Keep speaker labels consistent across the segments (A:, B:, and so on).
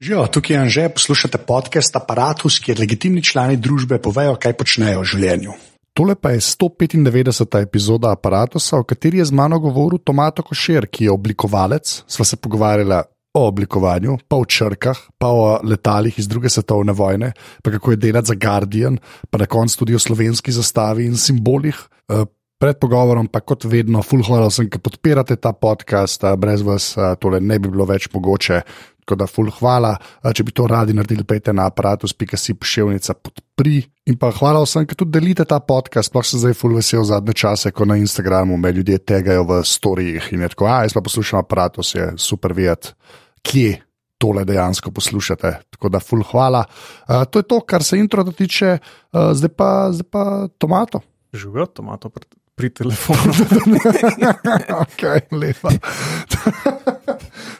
A: Živijo, tukaj je Anže, poslušate podcast Apparatus, kjer legitimni člani družbe povejo, kaj počnejo v življenju. Tole pa je 195. epizoda Apparatusa, v kateri je z mano govoril Tomato Košer, ki je oblikovalec. Sva se pogovarjala o oblikovanju, pa o črkah, pa o letalih iz druge svetovne vojne, pa kako je delati za Guardian, pa na koncu tudi o slovenski zastavi in simbolih. Eh, Pred pogovorom, pa kot vedno, full hvala vsem, ki podpirate ta podcast, brez vas tole ne bi bilo več mogoče. Tako da, full hvala. Če bi to radi naredili, pejte na aparatus.si pošiljnica podpri. In pa hvala vsem, ki tudi delite ta podcast. Sploh sem zdaj full vesel zadnje čase, ko na Instagramu me ljudje tegajo v storijih in je tako, a jaz pa poslušam aparatus, je super videti, kje. Tole dejansko poslušate. Tako da, full hvala. Uh, to je to, kar se intro tiče, uh, zdaj, pa, zdaj pa tomato.
B: Živijo tomato pri, telefonu.
A: okay, lepa.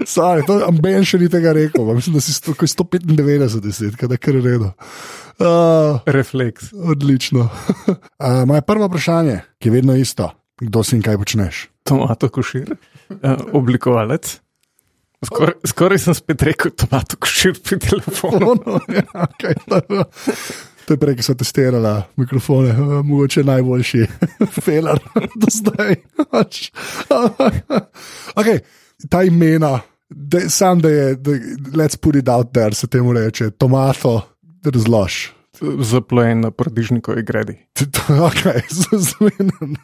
A: Sorry, to amben še ni tega rekel, mislim, da si sto, ko je 195 deset, kada kar je redo. Uh,
B: Refleks.
A: odlično. Uh, moje prvo vprašanje, ki je vedno isto, kdo si in kaj počneš?
B: Tomato košir, uh, oblikovalec. Skor, skoraj sem spet rekel, tomato košir pri telefonu.
A: Ono, ja, okay. To je prej, ki so testirali mikrofone, uh, mogoče najboljši feler do zdaj. okay, ta imena, da, sam da je, da, let's put it out there, se temu reče, tomato, razlož.
B: Zaplojen na prodižnikovi gredi.
A: Okay, zmenjen.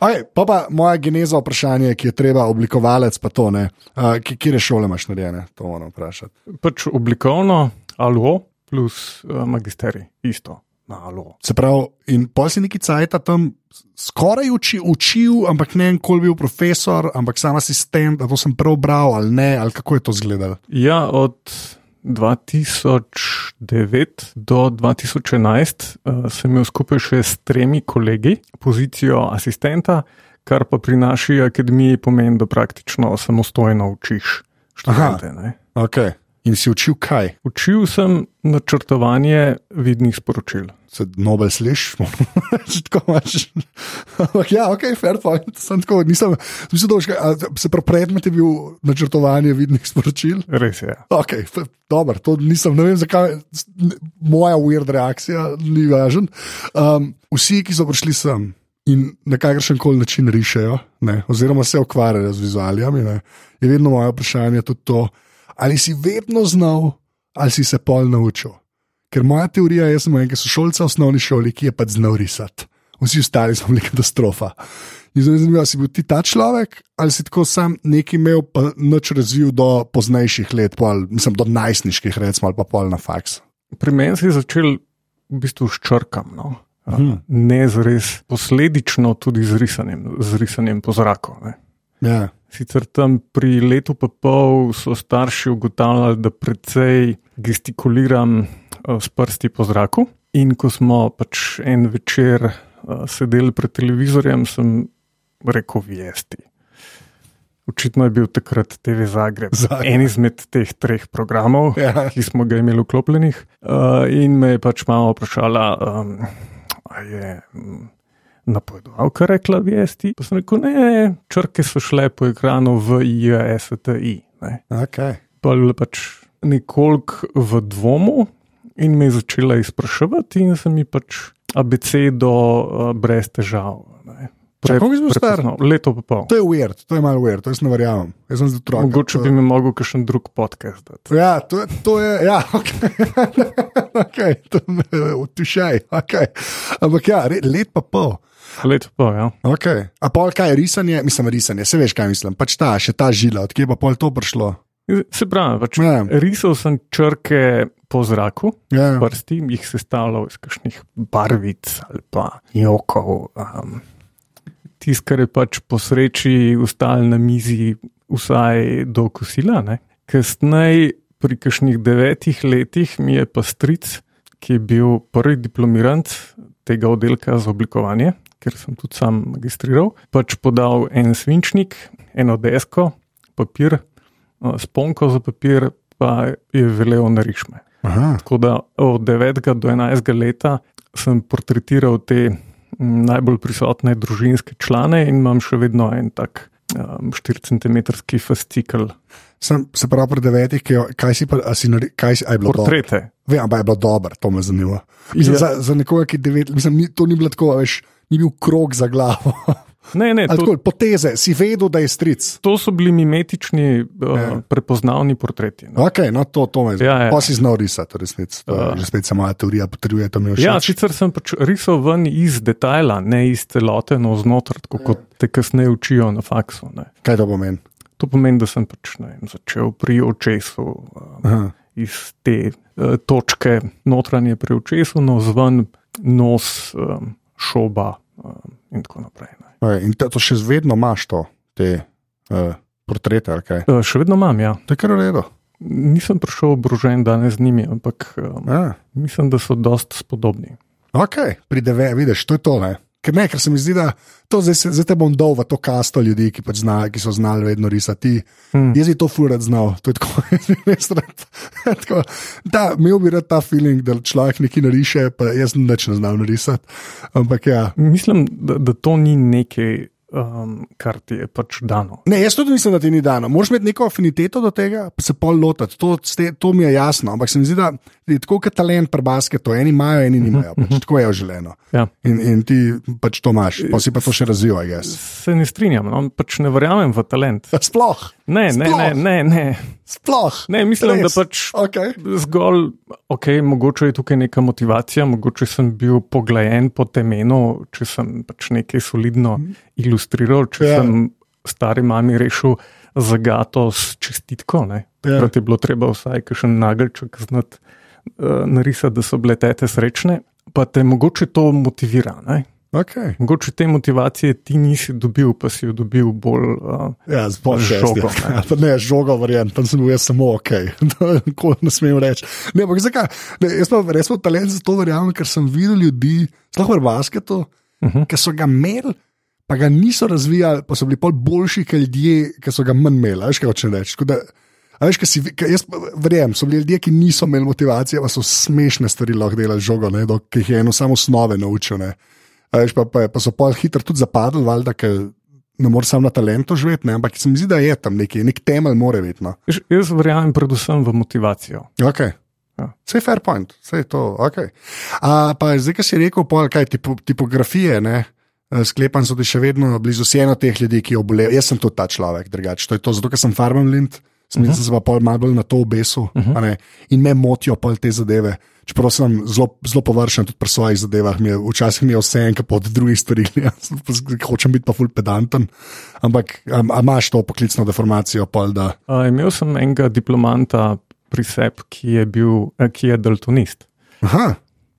A: okay, pa pa moja geneza vprašanje, ki je treba oblikovalec, pa to ne. Uh, Kje šole imaš narejene? To moram vprašati.
B: Pač oblikovno, alo, plus uh, magisterij, isto. Na alo.
A: Se pravi, in pol si neki cajt tam skoraj uči, učil, ampak ne vem, kol bil profesor, ampak sam asistent, da to sem prav bral ali ne, ali kako je to izgledalo.
B: Ja, od 2009 do 2011 uh, sem imel skupaj še s tremi kolegi pozicijo asistenta, kar pa pri naši akademiji pomeni, da praktično samostojno učiš študente. ne.
A: Okay. In si učil kaj?
B: Učil sem načrtovanje vidnih sporočil.
A: Se Nobel slišiš? Že tako imaš. Ampak ja, ok, fair point. Sem tako, nisem, mislim, da boš kaj- a, se pravi, predmet je bil načrtovanje vidnih sporočil.
B: Res je.
A: Ok, dobro, to nisem, ne vem zakaj, moja weird reakcija ni važen. Um, vsi, ki so prišli sem in na kakršen koli način rišejo, ne, oziroma se ukvarjajo z vizualijami, ne, je vedno moje vprašanje tudi to, ali si vedno znal, ali si se pol naučil. Ker moja teorija je, da sem enega sošolca v osnovni šoli, ki je pač znal risati. Vsi ostali so bili katastrofa. In zdaj me zanima, si bil ti ta človek, ali si tako sam nekaj imel, pa noč razvil do poznejših let, pol, mislim, do najstniških, recimo, ali pa pol na faks.
B: Pri meni si začel v bistvu s črkam, no?
A: Mhm.
B: ne zres posledično tudi z risanjem, z risanjem po zraku. Ne?
A: Ja.
B: Sicer tam pri letu pa pol so starši ugotavljali, da precej gestikuliram eh, s prsti po zraku. In ko smo pač en večer uh, sedeli pred televizorjem, sem rekel: Vesti. Očitno je bil takrat TV Zagreb,
A: Zagreb.
B: en izmed teh treh programov,
A: Ja.
B: ki smo ga imeli vklopljenih. Uh, in me je pač mama vprašala, um, je mm, napovedovalka rekla vesti. Pa sem rekel, ne, črke so šle po ekranu v ISTI.
A: Okay.
B: Pa je bila pač nekoliko v dvomu in me je začela izpraševati, in sem ji pač abecedo uh, brez težav. ne.
A: Koliko si bil star?
B: Leto pa pol.
A: To je weird, to je malo weird, to jaz ne verjamem. Jaz sem otrok.
B: Mogoče bi mi mogel kakšen drug podcast dati.
A: Ja, to, je- to je, ja, ok. okay to me utišaj, ok. Ampak ja, let pa pol.
B: Leto pa pol, ja.
A: Okay. A pol kaj, risanje, mislim, risanje, se veš, kaj mislim. Pač ta, še ta žila, odkje pa pol to prišlo.
B: Se pravi, pač
A: Ja.
B: risal sem črke po zraku,
A: Ja.
B: prsti, jih sestavljal iz kakšnih barvic ali pa jokov. Um, Tisto, kar je pač po sreči ustalo na mizi, vsaj do kosila. ne. Kasneje, pri kakšnih devetih letih, mi je pa stric, ki je bil prvi diplomirant tega oddelka za oblikovanje, ker sem tudi sam magistriral, pač podal en svinčnik, eno desko, papir, eh, sponko za papir, pa je velel na rišme.
A: Aha,
B: Tako da od 9. do 11. leta sem portretiral te najbolj prisotne družinske člane in imam še vedno en tak um, 4 cm fascikel.
A: Sem, se pravi, pri devetih, ki, kaj si pa, si, nare- kaj si, je bilo?
B: Portrete.
A: Vem, ampak je bilo dobro, to me zanima. Mislim,
B: Ja.
A: za, za nekoga, ki je devet, mislim, ni, to ni bilo tako, veš, ni bil krog za glavo.
B: Ne, ne, to,
A: tako, poteze, si vedel, da je stric.
B: to so bili mimetični, uh,
A: Ja.
B: prepoznavni portreti. No.
A: Okay, no, to, to me
B: Ja, ja.
A: zanima. Pa si znal risati, resnici. To je
B: Ja.
A: Že spet se moja teorija potrjuje, je.
B: Ja, sicer sem pač risal ven iz detajla, ne iz celote, no znotraj, tako kot te kasneje učijo na faksu. Ne.
A: Kaj to pomeni?
B: To pomeni, da sem pač, ne vem, začel pri očesu. Um,
A: Aha.
B: iz te uh, točke notranje pri očesu, no zven nos, um, šoba um, in tako naprej. Ne.
A: Okay, in to, to še vedno imaš to, te uh, portrete, kaj?
B: Uh, še vedno imam, ja.
A: To je kar v redu.
B: Nisem prišel obrožen danes z njimi, ampak um,
A: Ja.
B: mislim, da so dost spodobni.
A: Ok, pri deve, vidiš, to je to. Ne? Ker, ne, ker se mi zdi, da to zdaj, zdaj te bom dol v to kasto ljudi, ki, pač zna, ki so znali vedno risati.
B: Hmm.
A: Jaz bi to furat znal, to je tako, jaz rad. tako, da, imel bi rad ta feeling, da človek nekaj nariše, pa jaz nič ne znam narisati. Ampak ja.
B: Mislim, da, da to ni nekaj, um, kar ti je pač dano.
A: Ne, jaz tudi mislim, da ti ni dano. Moraš imeti neko afiniteto do tega, pa se pol lotiti. To, to mi je jasno. Ampak se mi zdi, da je tako kot talent pri basketu. Eni imajo, eni nimajo. Pač tako je želeno.
B: Ja.
A: In, in ti pač to imaš, pa si pa to še razvijal.
B: Se ne strinjam, no? pač ne verjamem v talent.
A: Sploh,
B: Ne, ne, ne,
A: Sploh.
B: ne. ne.
A: sploh.
B: ne mislim,
A: Res.
B: da pač
A: Okay.
B: Zgolj, ok, mogoče je tukaj neka motivacija, mogoče sem bil poglajen po temenu, če sem pač nekaj solidno ilustriral, če
A: Ja.
B: sem stari mami rešil zagato s čestitko.
A: Ja.
B: Yeah. je bilo treba vsaj kakšen nageljček znati uh, narisati, da so bile tete srečne, pa te mogoče to motivira. Ne?
A: Okay.
B: Mogoče te motivacije ti nisi dobil, pa si jo dobil bolj. Uh,
A: Ja,
B: Z žogo,
A: šest. Ja, ne, žogo, verjamem, tam sem bil jaz samo ok. Tako ne smem reči. Ne, ampak zakaj? Ne, jaz pa res imam talent za to, verjamem, ker sem videl ljudi, sploh v basketu, uh
B: Mhm.
A: -huh. ki so ga imeli, pa ga niso razvijali, pa so bili pol boljši, kot ljudje, ki so ga manj imeli. Veš, kaj hočem reči? Da, a veš, kaj si, kaj jaz verjamem, so bili ljudje, ki niso imeli motivacije, pa so smešne stvari lahko delali žogo, ne, dok, jih je eno samo osnove naučil. Ne. A Veš, pa, pa, pa so pa hitro tudi zapadli, valjda, ker ne moreš samo na talentu živeti, ne, ampak se mi zdi, da je tam neki, nek temelj, mora biti. No.
B: Veš, jaz verjamem predvsem v motivacijo.
A: Okay.
B: Ja.
A: Vse je fair point, vse je to. Okay. A, pa zdaj, ki si rekel, pol, kaj tipo, tipografije, ne? eh, sklepam, so ti še vedno blizu si eno teh ljudi, ki obolevajo. Jaz sem tudi ta človek, drugače. To je to, zato ker sem farmam lint. Sem uh -huh. se pa pol malo bolj na to obesil uh -huh. ne, in me motijo pol te zadeve. Čeprav sem zelo, zelo površen tudi pri svojih zadevah, mi je, včasih mi je vse en, od drugih stvari, jaz hočem biti pa ful pedanten. Ampak a, a imaš to poklicno deformacijo, pol, da
B: Uh, imel sem enega diplomanta pri sebi, ki je bil, eh, ki je daltonist.
A: Aha.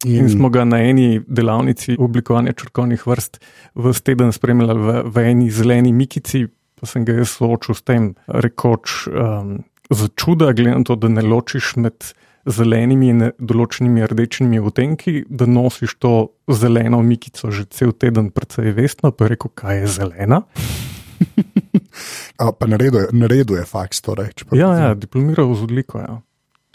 B: In smo ga na eni delavnici oblikovanja črkovnih vrst v teden spremljali v, v eni zeleni mikici, pa sem ga jaz soočil s tem, rekoč, um, za čuda, glede na to, da ne ločiš med zelenimi in določenimi rdečimi odtenki, da nosiš to zeleno mikico že cel teden, precej vestno, pa je rekel, kaj je zelena.
A: A, pa nareduje, nareduje faks. Torej, če pa-
B: Ja, ja, diplomiral z odliko. Ja.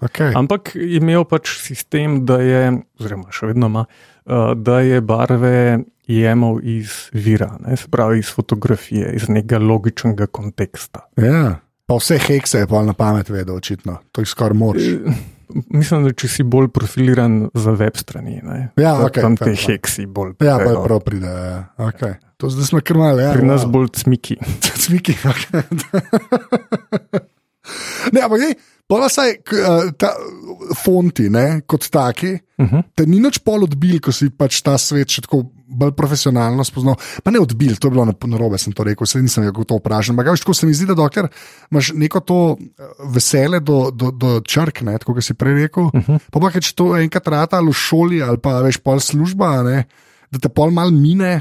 A: Okay.
B: Ampak je imel pač sistem, da je, oziroma še vedno ima, uh, da je barve jemal iz vira, ne, se pravi iz fotografije, iz nekega logičnega konteksta.
A: Ja. Pa vse hekse je pa na pamet vedel, očitno. To je skoraj moč.
B: Mislim, da če si bolj profiliran za web strani, ne,
A: Ja, okej,
B: tam te heksi bolj.
A: Ja, pa
B: prejo.
A: prav pride. Ja. Okay. To zdaj smo kar mali. Ja,
B: Pri nas
A: wow.
B: bolj cmiki.
A: Cviki. Okay. ne, ampak ne, pa saj uh, ta fonti, ne, kot taki, uh
B: Mhm.
A: -huh. te ni nič pol odbil, ko si pač ta svet še tako bolj profesionalno spoznal. Pa ne odbil, to je bilo na- narobe, sem to rekel, se nisem ga to vprašal. Ampak tako se mi zdi, da dokler imaš neko to eh, vesele do, do, do črk, ne, tako kot si prej rekel, uh -huh. pa pa če to enkrat rata ali v šoli ali pa veš pol služba, ne, da te pol mal mine.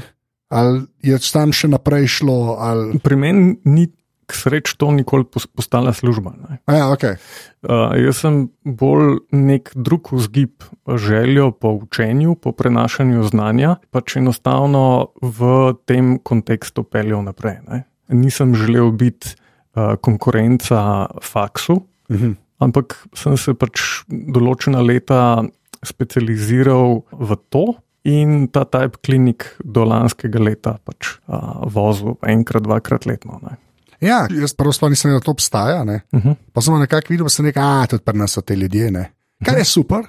A: Ali je tam še naprej šlo, ali
B: Pri meni ni k sreč to nikoli pos- postala služba.
A: A Ja, okay.
B: Uh, jaz sem bolj nek drug vzgib, željo po učenju, po prenašanju znanja, pač enostavno v tem kontekstu peljal naprej. Ne. Nisem želel biti uh, konkurenca faksu,
A: uh -huh.
B: ampak sem se pač določena leta specializiral v to. In ta type klinik do lanskega leta pač uh, vozil enkrat, dvakrat letno. Ne.
A: Ja, jaz prvo sploh nisem vedel, da to obstaja. Ne?
B: Uh -huh.
A: Pa sem nekako videl, da se nekaj, a tudi pri nas so te ljudje. Ne? Kar je super.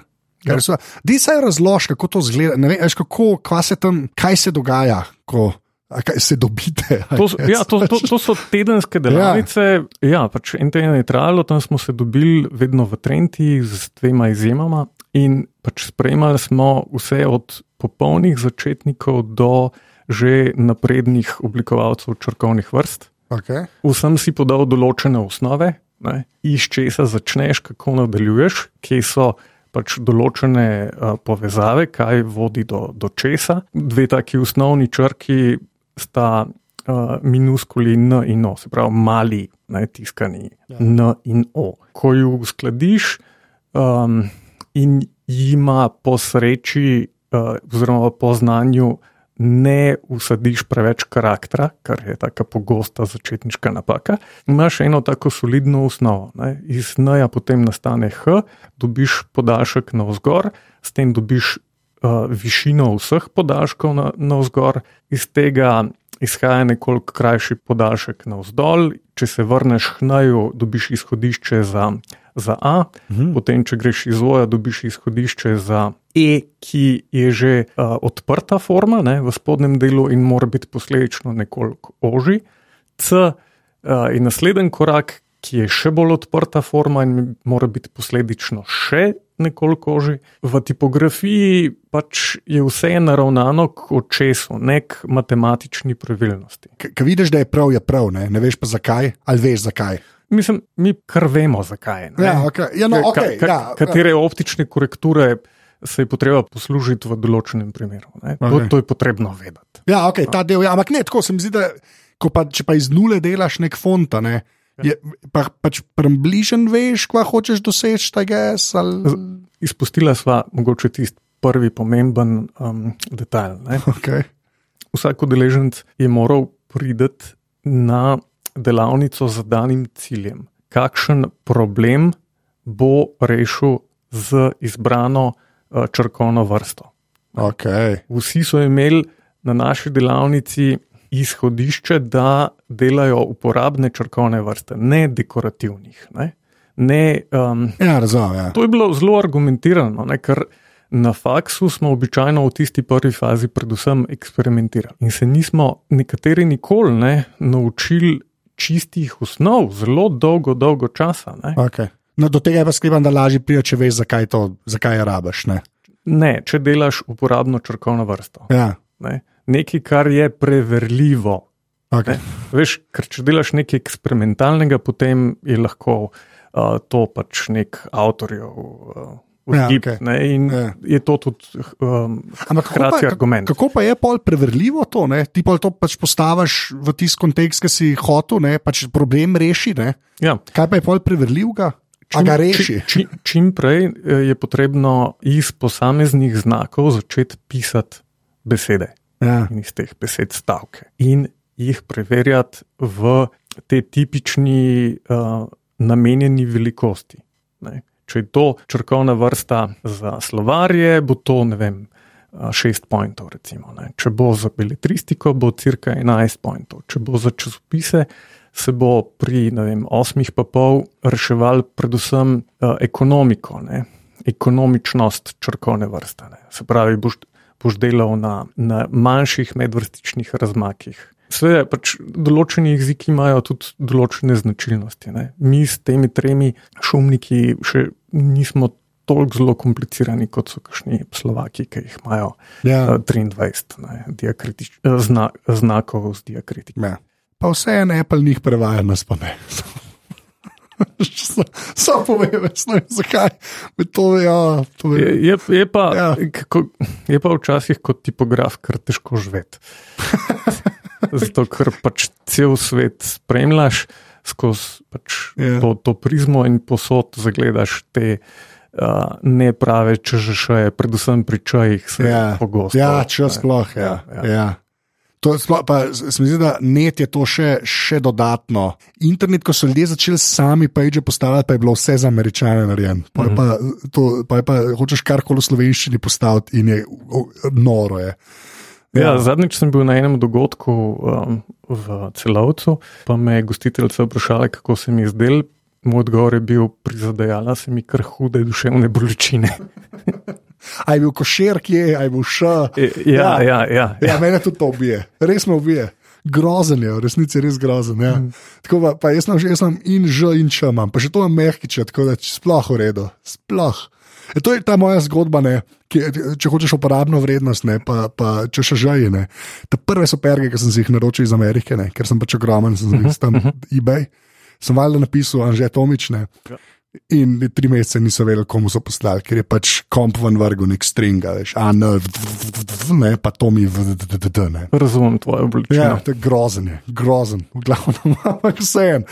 A: Kar je super. Di se razloži, kako to zgleda. Ne vem, veš, kako, se tam, kaj se dogaja, ko kaj se dobite.
B: To, so- ja, to, to, to so tedenske delavnice. Ja, ja pač en teden je trajalo, tam smo se dobili vedno v Trenti z dvema izjemama in pač spremljali smo vse od popolnih začetnikov do že naprednih oblikovalcev črkovnih vrst.
A: Okay.
B: Vsem si podal določene osnove, ne, iz česa začneš, kako nadaljuješ, kje so pač določene uh, povezave, kaj vodi do, do česa. Dve taki osnovni črki sta uh, minuskuli N in O, se pravi mali, ne, tiskani ja. N in O. Ko ju uskladiš um, in jima po sreči, uh, oziroma po znanju, ne usadiš preveč karaktera, kar je tako pogosta začetniška napaka. Imaš eno tako solidno osnovo. Ne? Iz N-ja potem nastane H, dobiš podaljšek navzgor, s tem dobiš uh, višino vseh podaljškov na, navzgor, iz tega izhaja nekoliko krajši podaljšek navzdol. Če se vrneš k N-ju, dobiš izhodišče za, za A,
A: Mhm.
B: potem, če greš iz O-ja, dobiš izhodišče za E, ki je že uh, odprta forma ne, v spodnjem delu in mora biti posledično nekoliko oži. C uh, je naslednji korak, ki je še bolj odprta forma in mora biti posledično še nekoliko oži. V tipografiji pač je vse naravnano k očesu, ne k matematični pravilnosti.
A: Ker vidiš, da je prav, je prav, ne, ne veš pa zakaj, ali veš zakaj.
B: Mislim, mi kar vemo, zakaj. ne.
A: Ja, okay. ja, no,
B: Ka-
A: okay,
B: ka-
A: ja,
B: katere optične korekture se je potrebno poslužiti v določenem primeru. ne. To,
A: Okej.
B: to je potrebno vedeti.
A: Ja, okay, ta del, ja, ampak ne tako se mi zdi, da pa, če pa iz nule delaš nek fonta, ne, je, pa, pač približen veš, kva hočeš doseči, ta ges. Ali...
B: Izpustila sva mogoče tisti prvi pomemben um, detajl. Ne.
A: Okay.
B: Vsak udeleženec je moral priti na delavnico z danim ciljem. Kakšen problem bo rešil z izbrano črkovno vrsto?
A: Okay.
B: Vsi so imeli na naši delavnici izhodišče, da delajo uporabne črkovne vrste, ne dekorativnih. Ne? Ne, um,
A: Ja, razumem. Ja.
B: to je bilo zelo argumentirano, ne? ker na faksu smo običajno v tisti prvi fazi predvsem eksperimentirali. In se nismo nekateri nikoli ne, naučili čistih osnov, zelo dolgo, dolgo časa. Ne?
A: Okay. No, do tega je pa sklepam, da lažje pride, če veš, zakaj, to, zakaj je rabaš. Ne?
B: ne, če delaš uporabno črkovno vrsto.
A: Ja.
B: Ne? Nekaj, kar je preverljivo.
A: Okay.
B: Veš, ker če delaš nekaj eksperimentalnega, potem je lahko uh, to pač nek avtorjev uh,
A: Ja,
B: vzgib.
A: okej.
B: ne, in
A: Ja.
B: je to tudi um,
A: Ampak
B: hkrati
A: pa,
B: argument.
A: kako pa je pol preverljivo to? Ne? Ti pa to pač postaviš v tisti kontekst, ki si hotel, ne? pač problem reši. Ne?
B: Ja.
A: Kaj pa je pol preverljivega? A ga reši?
B: Čim, čim, čim prej eh, je potrebno iz posameznih znakov začeti pisati besede
A: Ja.
B: in iz teh besed stavke in jih preverjati v te tipični uh, namenjeni velikosti. Ne. Če je to črkovna vrsta za slovarje, bo to ne vem. a, Šest pointov, recimo. Ne. Če bo za beletristiko, bo cirka 11 pointov. Če bo za časopise, se bo pri vem, osmih pa pol reševal predvsem uh, ekonomiko, ne. ekonomičnost črkovne vrste. Ne. Se pravi, boš, boš delal na, na manjših medvrstičnih razmakih. Seveda, pač določeni jeziki imajo tudi določene značilnosti. Ne. Mi s temi tremi šumniki še nismo toliko zelo komplicirani, kot so kakšni Slovaki, ki jih imajo
A: Ja.
B: eh, 23 ne, diakritič, eh, zna, znakov z diakritiko.
A: Ja. Pa vse en Apple njih prevaja, nas pa ne. Samo povem, jaz ne vem zakaj. Me To, ja, to
B: Je,
A: je,
B: je, je, pa,
A: Ja.
B: kako, je pa včasih kot tipograf kar težko živeti. Zato, ker pač cel svet spremljaš skozi pač
A: Ja.
B: to, to prizmo in posod zagledaš te uh, neprave čežešaje, predvsem pri čajih, se
A: ja.
B: pogosto.
A: ja če sploh. Ja,
B: Ja,
A: ja.
B: ja.
A: Ja. To je sploh, pa, se mi zdi, da net je to še, še dodatno. Internet, ko so ljudje začeli sami page postavljati, pa je bilo vse za američane narejeno. Pa, je pa, to, pa, je pa hočeš karkoli v slovenščini postaviti in je noro. Je.
B: Ja, zadnjič sem bil na enem dogodku um, v celovcu, pa me je gostiteljica vprašala, kako se mi je zdel. Moj odgovor je bil: prizadejala se mi kar hude duševne bolečine.
A: Aj bil košer, ki je, aj bil ša.
B: Ja, ja, ja. ja.
A: ja mene tudi to ubije, res me ubije. Grozen je, v resnici je res grozen. Ja. Mm. Tako pa, pa jaz sem že in že in če imam, pa še to imam mehkiče, tako da sploh v redu. Sploh. E, to je ta moja zgodba, ne, ki, če hočeš uporabno vrednost, ne, pa, pa če še žaje. Te prve so perge, ki sem si jih naročil iz Amerike, ne, ker sem pač ogromen, sem jih tam -huh. eBay. Sem valjda napisal, Anže Tomične. Ja. In tri mesece niso vedeli, komu so poslali, ker je pač komp ven vrgel nek string, veš, a ne, ne, pa to mi vdne.
B: Razumem tvoje obličje.
A: Ja, to je grozen, je, grozen, v glavnem, ampak vse en.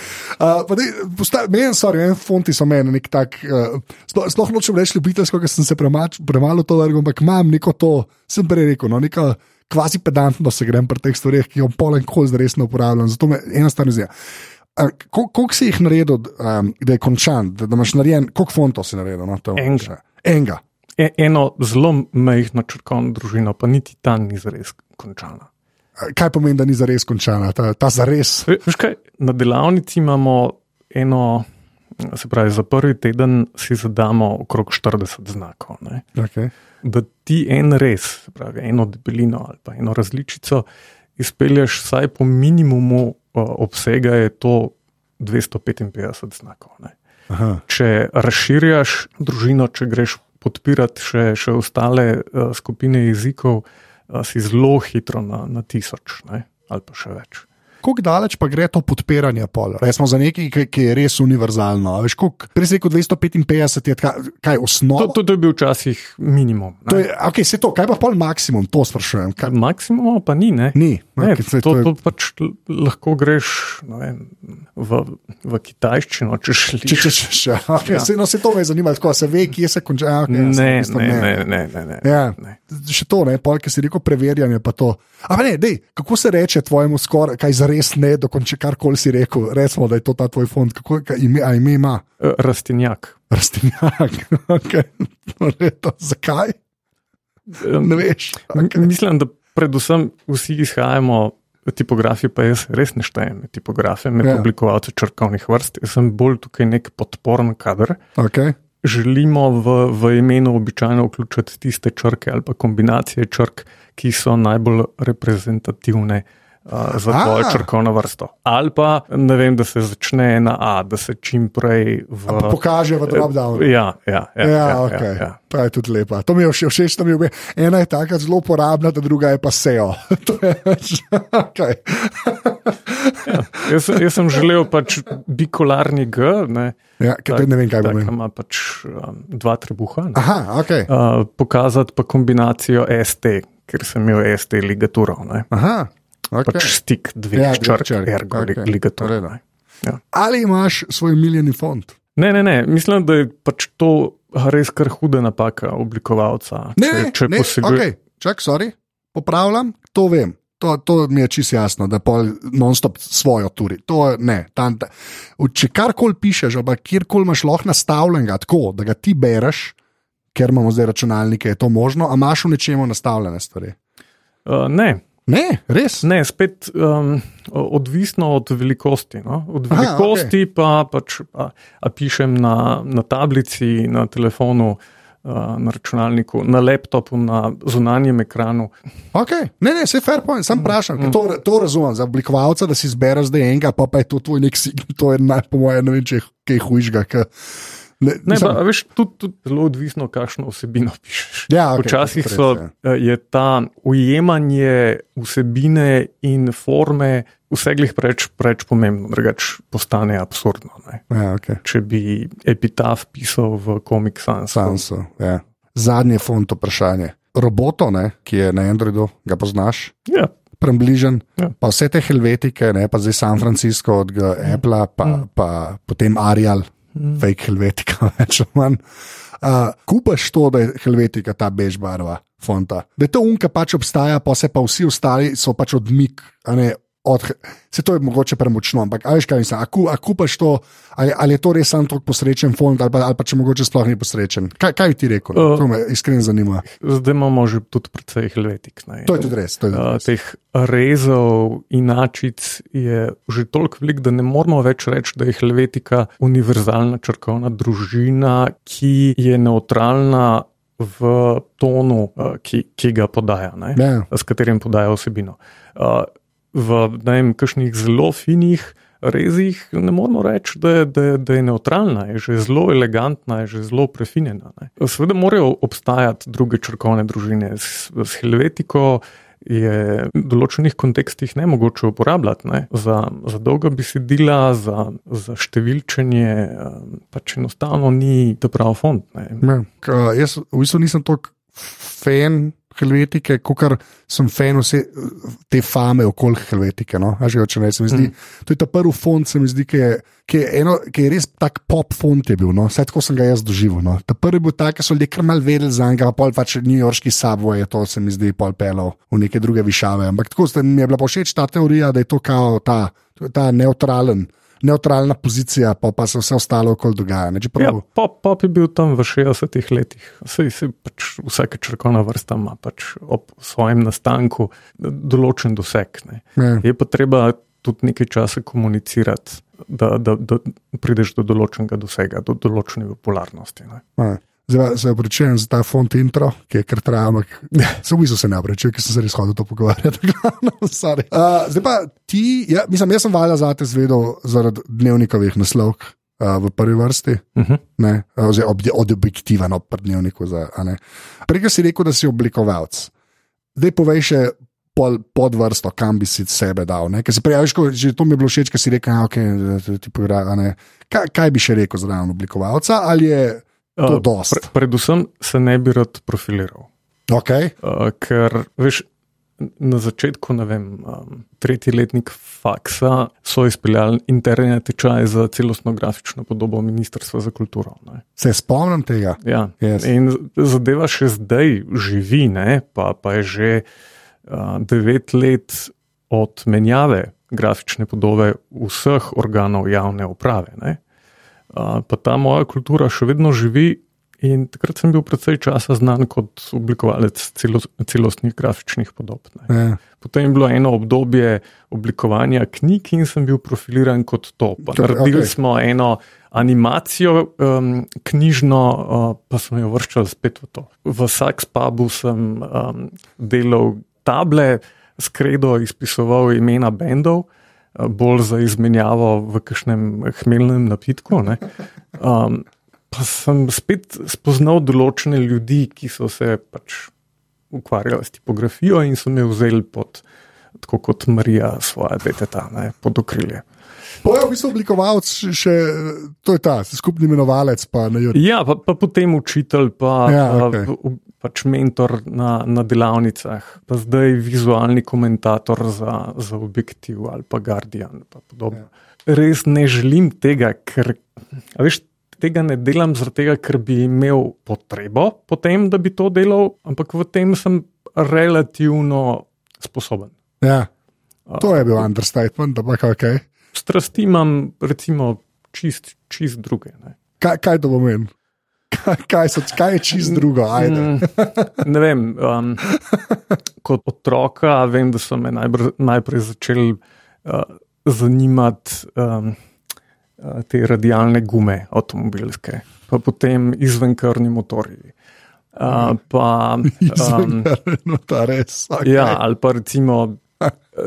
A: Meni, sorry, en fonti so meni nek tak, uh, sploh nočem reči ljubiteljsko, ker sem se premač, premalo to vrgel, ampak imam neko to, sem prej rekel, no, neka kvazi pedantno se grem pri teh stvareh, ki jo polen kol zdaj resno uporabljam, zato me enostavno zdi. Koliko si jih naredil, um, da je končan, da, da imaš narejen, koliko fontov si naredil? No,
B: Enega.
A: Enega.
B: E, eno zelo majhno črkovno družino, pa niti ta ni zares končana.
A: Kaj pomeni, da ni zares končana, ta, ta zares?
B: Veš kaj, na delavnici imamo eno, se pravi, za prvi teden si zadamo okrog 40 znakov.
A: Okay.
B: Da ti en res, pravi, eno debelino ali pa eno različico izpelješ vsaj po minimumu obsega je to 255 znakov. Če razširjaš družino, če greš podpirati še, še ostale uh, skupine jezikov, uh, si zelo hitro na, na tisoč ne? ali pa še več
A: kako daleč pa gre to podpiranje pola? Resmo za nekaj, ki, ki je res univerzalno. Prej si rekel 255, je kaj, kaj osnova.
B: To, to, to je bil včasih minimum.
A: To je, okay, to, kaj pa pol maksimum, to sprašujem. Kaj...
B: Maksimum pa ni. Ne?
A: ni.
B: Ne, okay, to, to, je... to pač lahko greš vem, v, v kitajščino, če šliš.
A: Če, če, če, če. Okay, ja. se, no, se to me zanima, tako se ve, kje se konča. Okay,
B: ne, ne, ne, ne, ne, ne, ne.
A: Ja. ne. Še to, ne, pol, ki si rekel preverjanje, pa to. Ampak ne, dej, kako se reče tvojemu skoraj, kaj za res ne dokonči, karkoli si rekel, recimo, da je to ta tvoj fond, kako je ime, ime ima?
B: E, Rastinjak.
A: Rastinjak, okay. no, zakaj? Ne veš.
B: Okay. Mislim, da predvsem vsi izhajamo. Tipografije pa jaz res ne štejem, tipografije med ja. oblikovalci črkovnih vrst. Jaz sem bolj tukaj nek podporen kader.
A: Okay.
B: Želimo v, v imenu običajno vključiti tiste črke ali pa kombinacije črk, ki so najbolj reprezentativne za tvojo črkovno vrsto. Ali pa ne vem, da se začne na A, da se čim prej v...
A: pokaže v drobdownu.
B: Ja, ja, ja, ja,
A: ja, okay. ja, ja. To je tudi lepa. To mi je všeč, da mi je ena je tako zelo uporabna, da druga je pa SEO. okay.
B: ja, jaz, jaz sem želel pač bikolarni G. Ne,
A: ja, tak, ne vem, kaj bo.
B: Ima pač um, dva trebuha.
A: Aha, okay.
B: uh, pokazati pa kombinacijo ST, ker sem imel ST ligaturo.
A: Aha.
B: Okay. Pač stik dveh ja, črk, ergo okay. ligatura.
A: Ja. Ali imaš svoj milijeni fond?
B: Ne, ne, ne. Mislim, da je pač to res kar huda napaka oblikovalca.
A: Ne, če, če ne, posebej... okay. čak, sorry, popravljam, to vem. To, to mi je čisto jasno, da pol non-stop svojo turi. To, ne, tam, ta, če karkoli pišeš, ali kjerkoli imaš lahko nastavljenega tako, da ga ti bereš, ker imamo zdaj računalnike, je to možno, a imaš v nečemu nastavljene stvari?
B: Uh, ne,
A: Ne, res.
B: Ne, spet um, odvisno od velikosti. No? Od velikosti Aha, okay. pa, pač, a, a pišem na, na tablici, na telefonu, a, na računalniku, na laptopu, na zunanjem ekranu.
A: Okay. Ne, ne, je fair point, sem vprašal. Mm. To, to razumem za oblikovalca, da si zbereš zdaj enega, pa, pa je to tvoj nek signal. To je naj, po mojem, ne vem, če je kaj hujšega.
B: Ne, ne, pa, veš, tudi, tudi zelo odvisno, kakšno vsebino pišeš.
A: Ja, okay,
B: Včasih so, ja. Eh, je ta ujemanje vsebine in forme vseglih preveč, preveč pomembno, drugače postane absurdno.
A: Ja, okay.
B: Če bi epitaf pisal v komik Sansu.
A: Sansu ja. Zadnje font vprašanje. Roboto, ne, ki je na Androidu, ga poznaš?
B: Ja.
A: Bližen, ja. Pa vse te helvetike, ne, pa zdaj San Francisco od Apple, pa, ja. pa potem Arial, mm. fake helvetika, več ali manj. Uh, kupaš to, da je helvetika ta bež barva, fonta. Da je to unka pač obstaja, pa se pa vsi ostali so pač odmik ne, od, se to je mogoče premočno, ampak ali, kaj, mislim, a, ku, a kupaš to, ali, ali je to res samo tako posrečen fond, ali pa, ali pa če mogoče sploh ni posrečen. Kaj, kaj bi ti rekel? Uh, to me iskreno zanima.
B: Zdaj imamo že tudi precej helvetik. Ne?
A: To je tudi res. Je tudi res.
B: Uh, teh rezov in načic je že toliko velik, da ne moramo več reči, da je helvetika univerzalna črkovna družina, ki je neutralna. V tonu, ki, ki ga podaja,
A: ja.
B: s katerim podaja osebino. Uh, v nekakšnih zelo finih rezih, ne moramo reči, da da, da je neutralna, je že zelo elegantna, je že zelo prefinjena. Seveda morajo obstajati druge črkovne družine. S, s Helvetiko je v določenih kontekstih ne mogoče uporabljati ne? Za, za dolga besedila, za, za številčenje, pač enostavno ni to prav fond.
A: Ja, jaz v bistvu nisem tako fan Helvetike, kot sem fan vse te fame okoli Helvetike. No? Že, če, ne, zdi, mm. To je ta prvi fond, se mi zdi, ki je, ki je, eno, ki je res tak pop fond. Je bil, no? Vse tako sem ga jaz doživel. No? Ta prvi bil tak, ki so ljudje kar mal vedeli za njega, pa pač New Yorkski sabo je to, se mi zdi, pol pelo v neke druge višave. Ampak tako mi je bila všeč ta teorija, da je to kao ta, ta neutralen neutralna pozicija, pa, pa se vse ostalo okoli dogaja. Ne,
B: ja, pop, pop je bil tam v 60-ih letih. Sej, sej pač vsake črkovna vrsta ima pač ob svojem nastanku določen doseg. Ja. Je pa treba tudi nekaj časa komunicirati, da, da, da prideš do določenega dosega, do določene popularnosti.
A: Ja. Zdaj se obračujem za ta font intro, ki je kar trajal, ampak se v bistvu se ne obračujem, ker sem se res hodil to pogovarjati. uh, zdaj pa ti, ja, mislim, jaz sem valjda za te zvedel zaradi dnevnikovih naslovk. Uh, v prvi vrsti, uh
B: mhm.
A: -huh. oziroma od, od objektiva, no, pri dnevniku. Prej si rekel, da si oblikovalec. Zdaj povej še pol, pod vrsto, kam bi si sebe dal. Si prijaviš, že to mi je bilo všeč, ker si rekel, da okay, ti. Kaj, kaj bi še rekel za oblikovalca? Ali je To uh, pre,
B: predvsem se ne bi rad profiliral.
A: Okay.
B: Uh, ker veš, na začetku, ne vem, um, tretji letnik faksa so izpeljali interne tečaje za celostno grafično podobo Ministrstva za kulturo. Ne.
A: Se spomnim tega.
B: Ja.
A: Yes.
B: In zadeva še zdaj živi, ne, pa, pa je že uh, devet let od menjave grafične podobe vseh organov javne uprave. Ne pa ta moja kultura še vedno živi. In takrat sem bil predvsej časa znan kot oblikovalec celo, celostnih grafičnih podob.
A: Ja.
B: Potem je bilo eno obdobje oblikovanja knjig in sem bil profiliran kot to. Naredili okay. smo eno animacijo um, knjižno, uh, pa smo jo vrščali spet v to. V Saks pubu sem um, delal table, skredo izpisoval imena bendov bolj za izmenjavo v kakšnem hmelnem napitku. Um, pa sem spet spoznal določene ljudi, ki so se pač ukvarjali s tipografijo in so me vzeli pod, tako kot Marija, svoje deteta, ne, pod okrilje.
A: Pojem, vi ste oblikovalec, še to je ta skupni imenovalec. Pa
B: ja, pa, pa potem učitelj, pa, ja, okay. pa pač mentor na, na delavnicah, pa zdaj vizualni komentator za, za objektiv ali pa Guardian. Pa ja. Res ne želim tega, ker veš, tega ne delam tega, ker bi imel potrebo potem, da bi to delal, ampak v tem sem relativno sposoben.
A: Ja. To je bil understatement, da pa kaj.
B: Strasti imam, recimo, čist, čist druge.
A: Kaj, kaj to pomeni? Kaj, so, kaj je čist drugo? Mm,
B: ne vem. Um, kot otroka vem, da so me najbr, najprej začeli uh, zanimati um, uh, te radijalne gume, avtomobilske, pa potem izvenkrni motorji. Uh, pa,
A: um, no, res, okay.
B: ja, ali pa recimo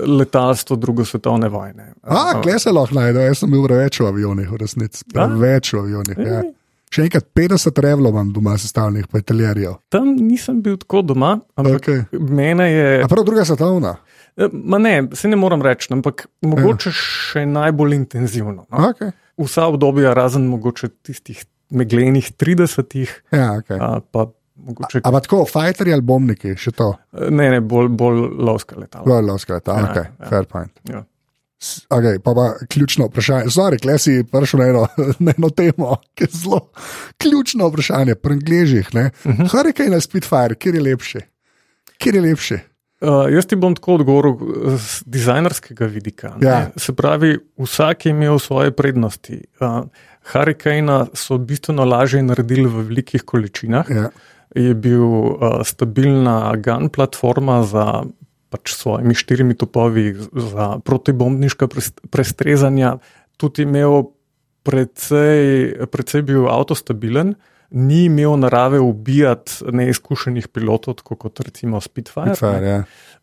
B: letalstvo druge svetovne vojne.
A: A, kje se lahko najde? Jaz sem bil več v avionih, v resnici. Več v avionih. Ja. Še enkrat 50 revlov imam doma, sestavljenih po italijerijo.
B: Tam nisem bil tako doma, ampak okay. mene je.
A: A prav druga svetovna?
B: E, ma ne, se ne moram reči, ampak mogoče ja. še najbolj intenzivno. No?
A: Okay.
B: Vsa obdobja, razen mogoče tistih meglenih 30-ih,
A: ja, okay.
B: pa Mogoče...
A: Ampak tako, fajterji ali bombniki, še to?
B: Ne, ne, bolj, bolj lovska letala.
A: Bolj lovska letala, ja, ok, ja. fair point.
B: Ja.
A: Okay, pa pa ključno vprašanje. Zdaj, rekli si, prišel na eno, na eno temo, ki je zelo ključno vprašanje, pri Angležih. Uh -huh. Kaj je na Spitfire, kjer je lepši? Kjer je lepši?
B: Uh, jaz ti bom tako odgovoril z dizajnerskega vidika. ne.
A: Ja.
B: Se pravi, vsak je imel svoje prednosti. Uh, Hurricane so bistveno lažje naredili v velikih količinah.
A: Ja.
B: Je bil uh, stabilna GAN platforma za pač svojimi štirimi topovi za protibombniška pres- prestrezanja, tudi imel precej, precej bil avtostabilen. Ni imel narave ubijati neizkušenih pilotov, kot recimo Spitfire.
A: Fajn, ja.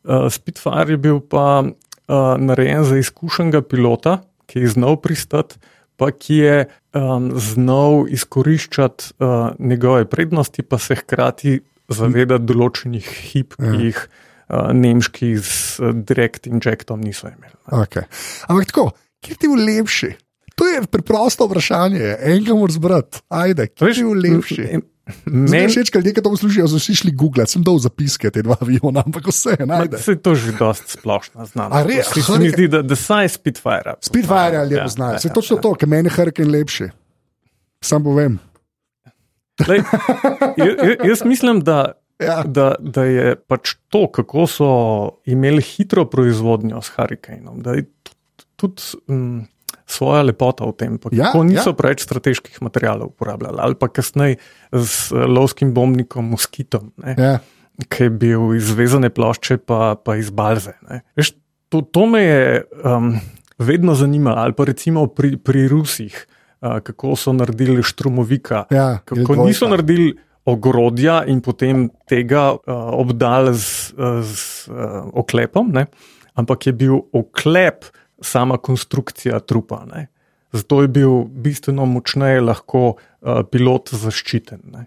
B: Uh, Spitfire je bil pa uh, narejen za izkušenega pilota, ki je znal pristati, pa ki je um, znal izkoriščati uh, njegove prednosti, pa se hkrati zavedati določenih hip,
A: Ja.
B: ki jih uh, nemški z uh, direct injektom niso imeli. ne.
A: Okay. Ampak tako, kje ti je lepši? To je preprosto vprašanje, enega moraš brati. Ajde, kje ti je lepši? Meni
B: Meni
A: všeč, ker nekaj to poslušajo, so šli googlati, sem dol zapiske te dva aviona, ampak vse najde.
B: se je to že dosti splošno znano.
A: A res?
B: Se, mi zdi, da, da saj Spitfire.
A: Spitfire ali lepo
B: Ja,
A: znajo.
B: ja,
A: Se
B: ja,
A: točno to, ker meni je Hurricane lepši. Sam povem.
B: Lej, jaz mislim, da,
A: Ja.
B: da, da je pač to, kako so imeli hitro proizvodnjo s Hurricaneom, da je tudi, um, svoja lepota v tem, pa
A: Ja,
B: kako niso
A: ja.
B: preveč strateških materialov uporabljali, ali pa kasneje z eh, lovskim bombnikom Moskitom. Ne?
A: Ja.
B: ki je bil iz vezane plošče, pa, pa iz balze. ne. Veš, to, to me je um, vedno zanimalo, ali pa recimo pri, pri Rusih, uh, kako so naredili štrumovika,
A: Ja,
B: kako
A: L2.
B: niso naredili ogrodja in potem tega uh, obdali z, z uh, oklepom, ne? ampak je bil oklep sama konstrukcija trupa. Ne? Zato je bil bistveno močneje lahko uh, pilot zaščiten. Ne?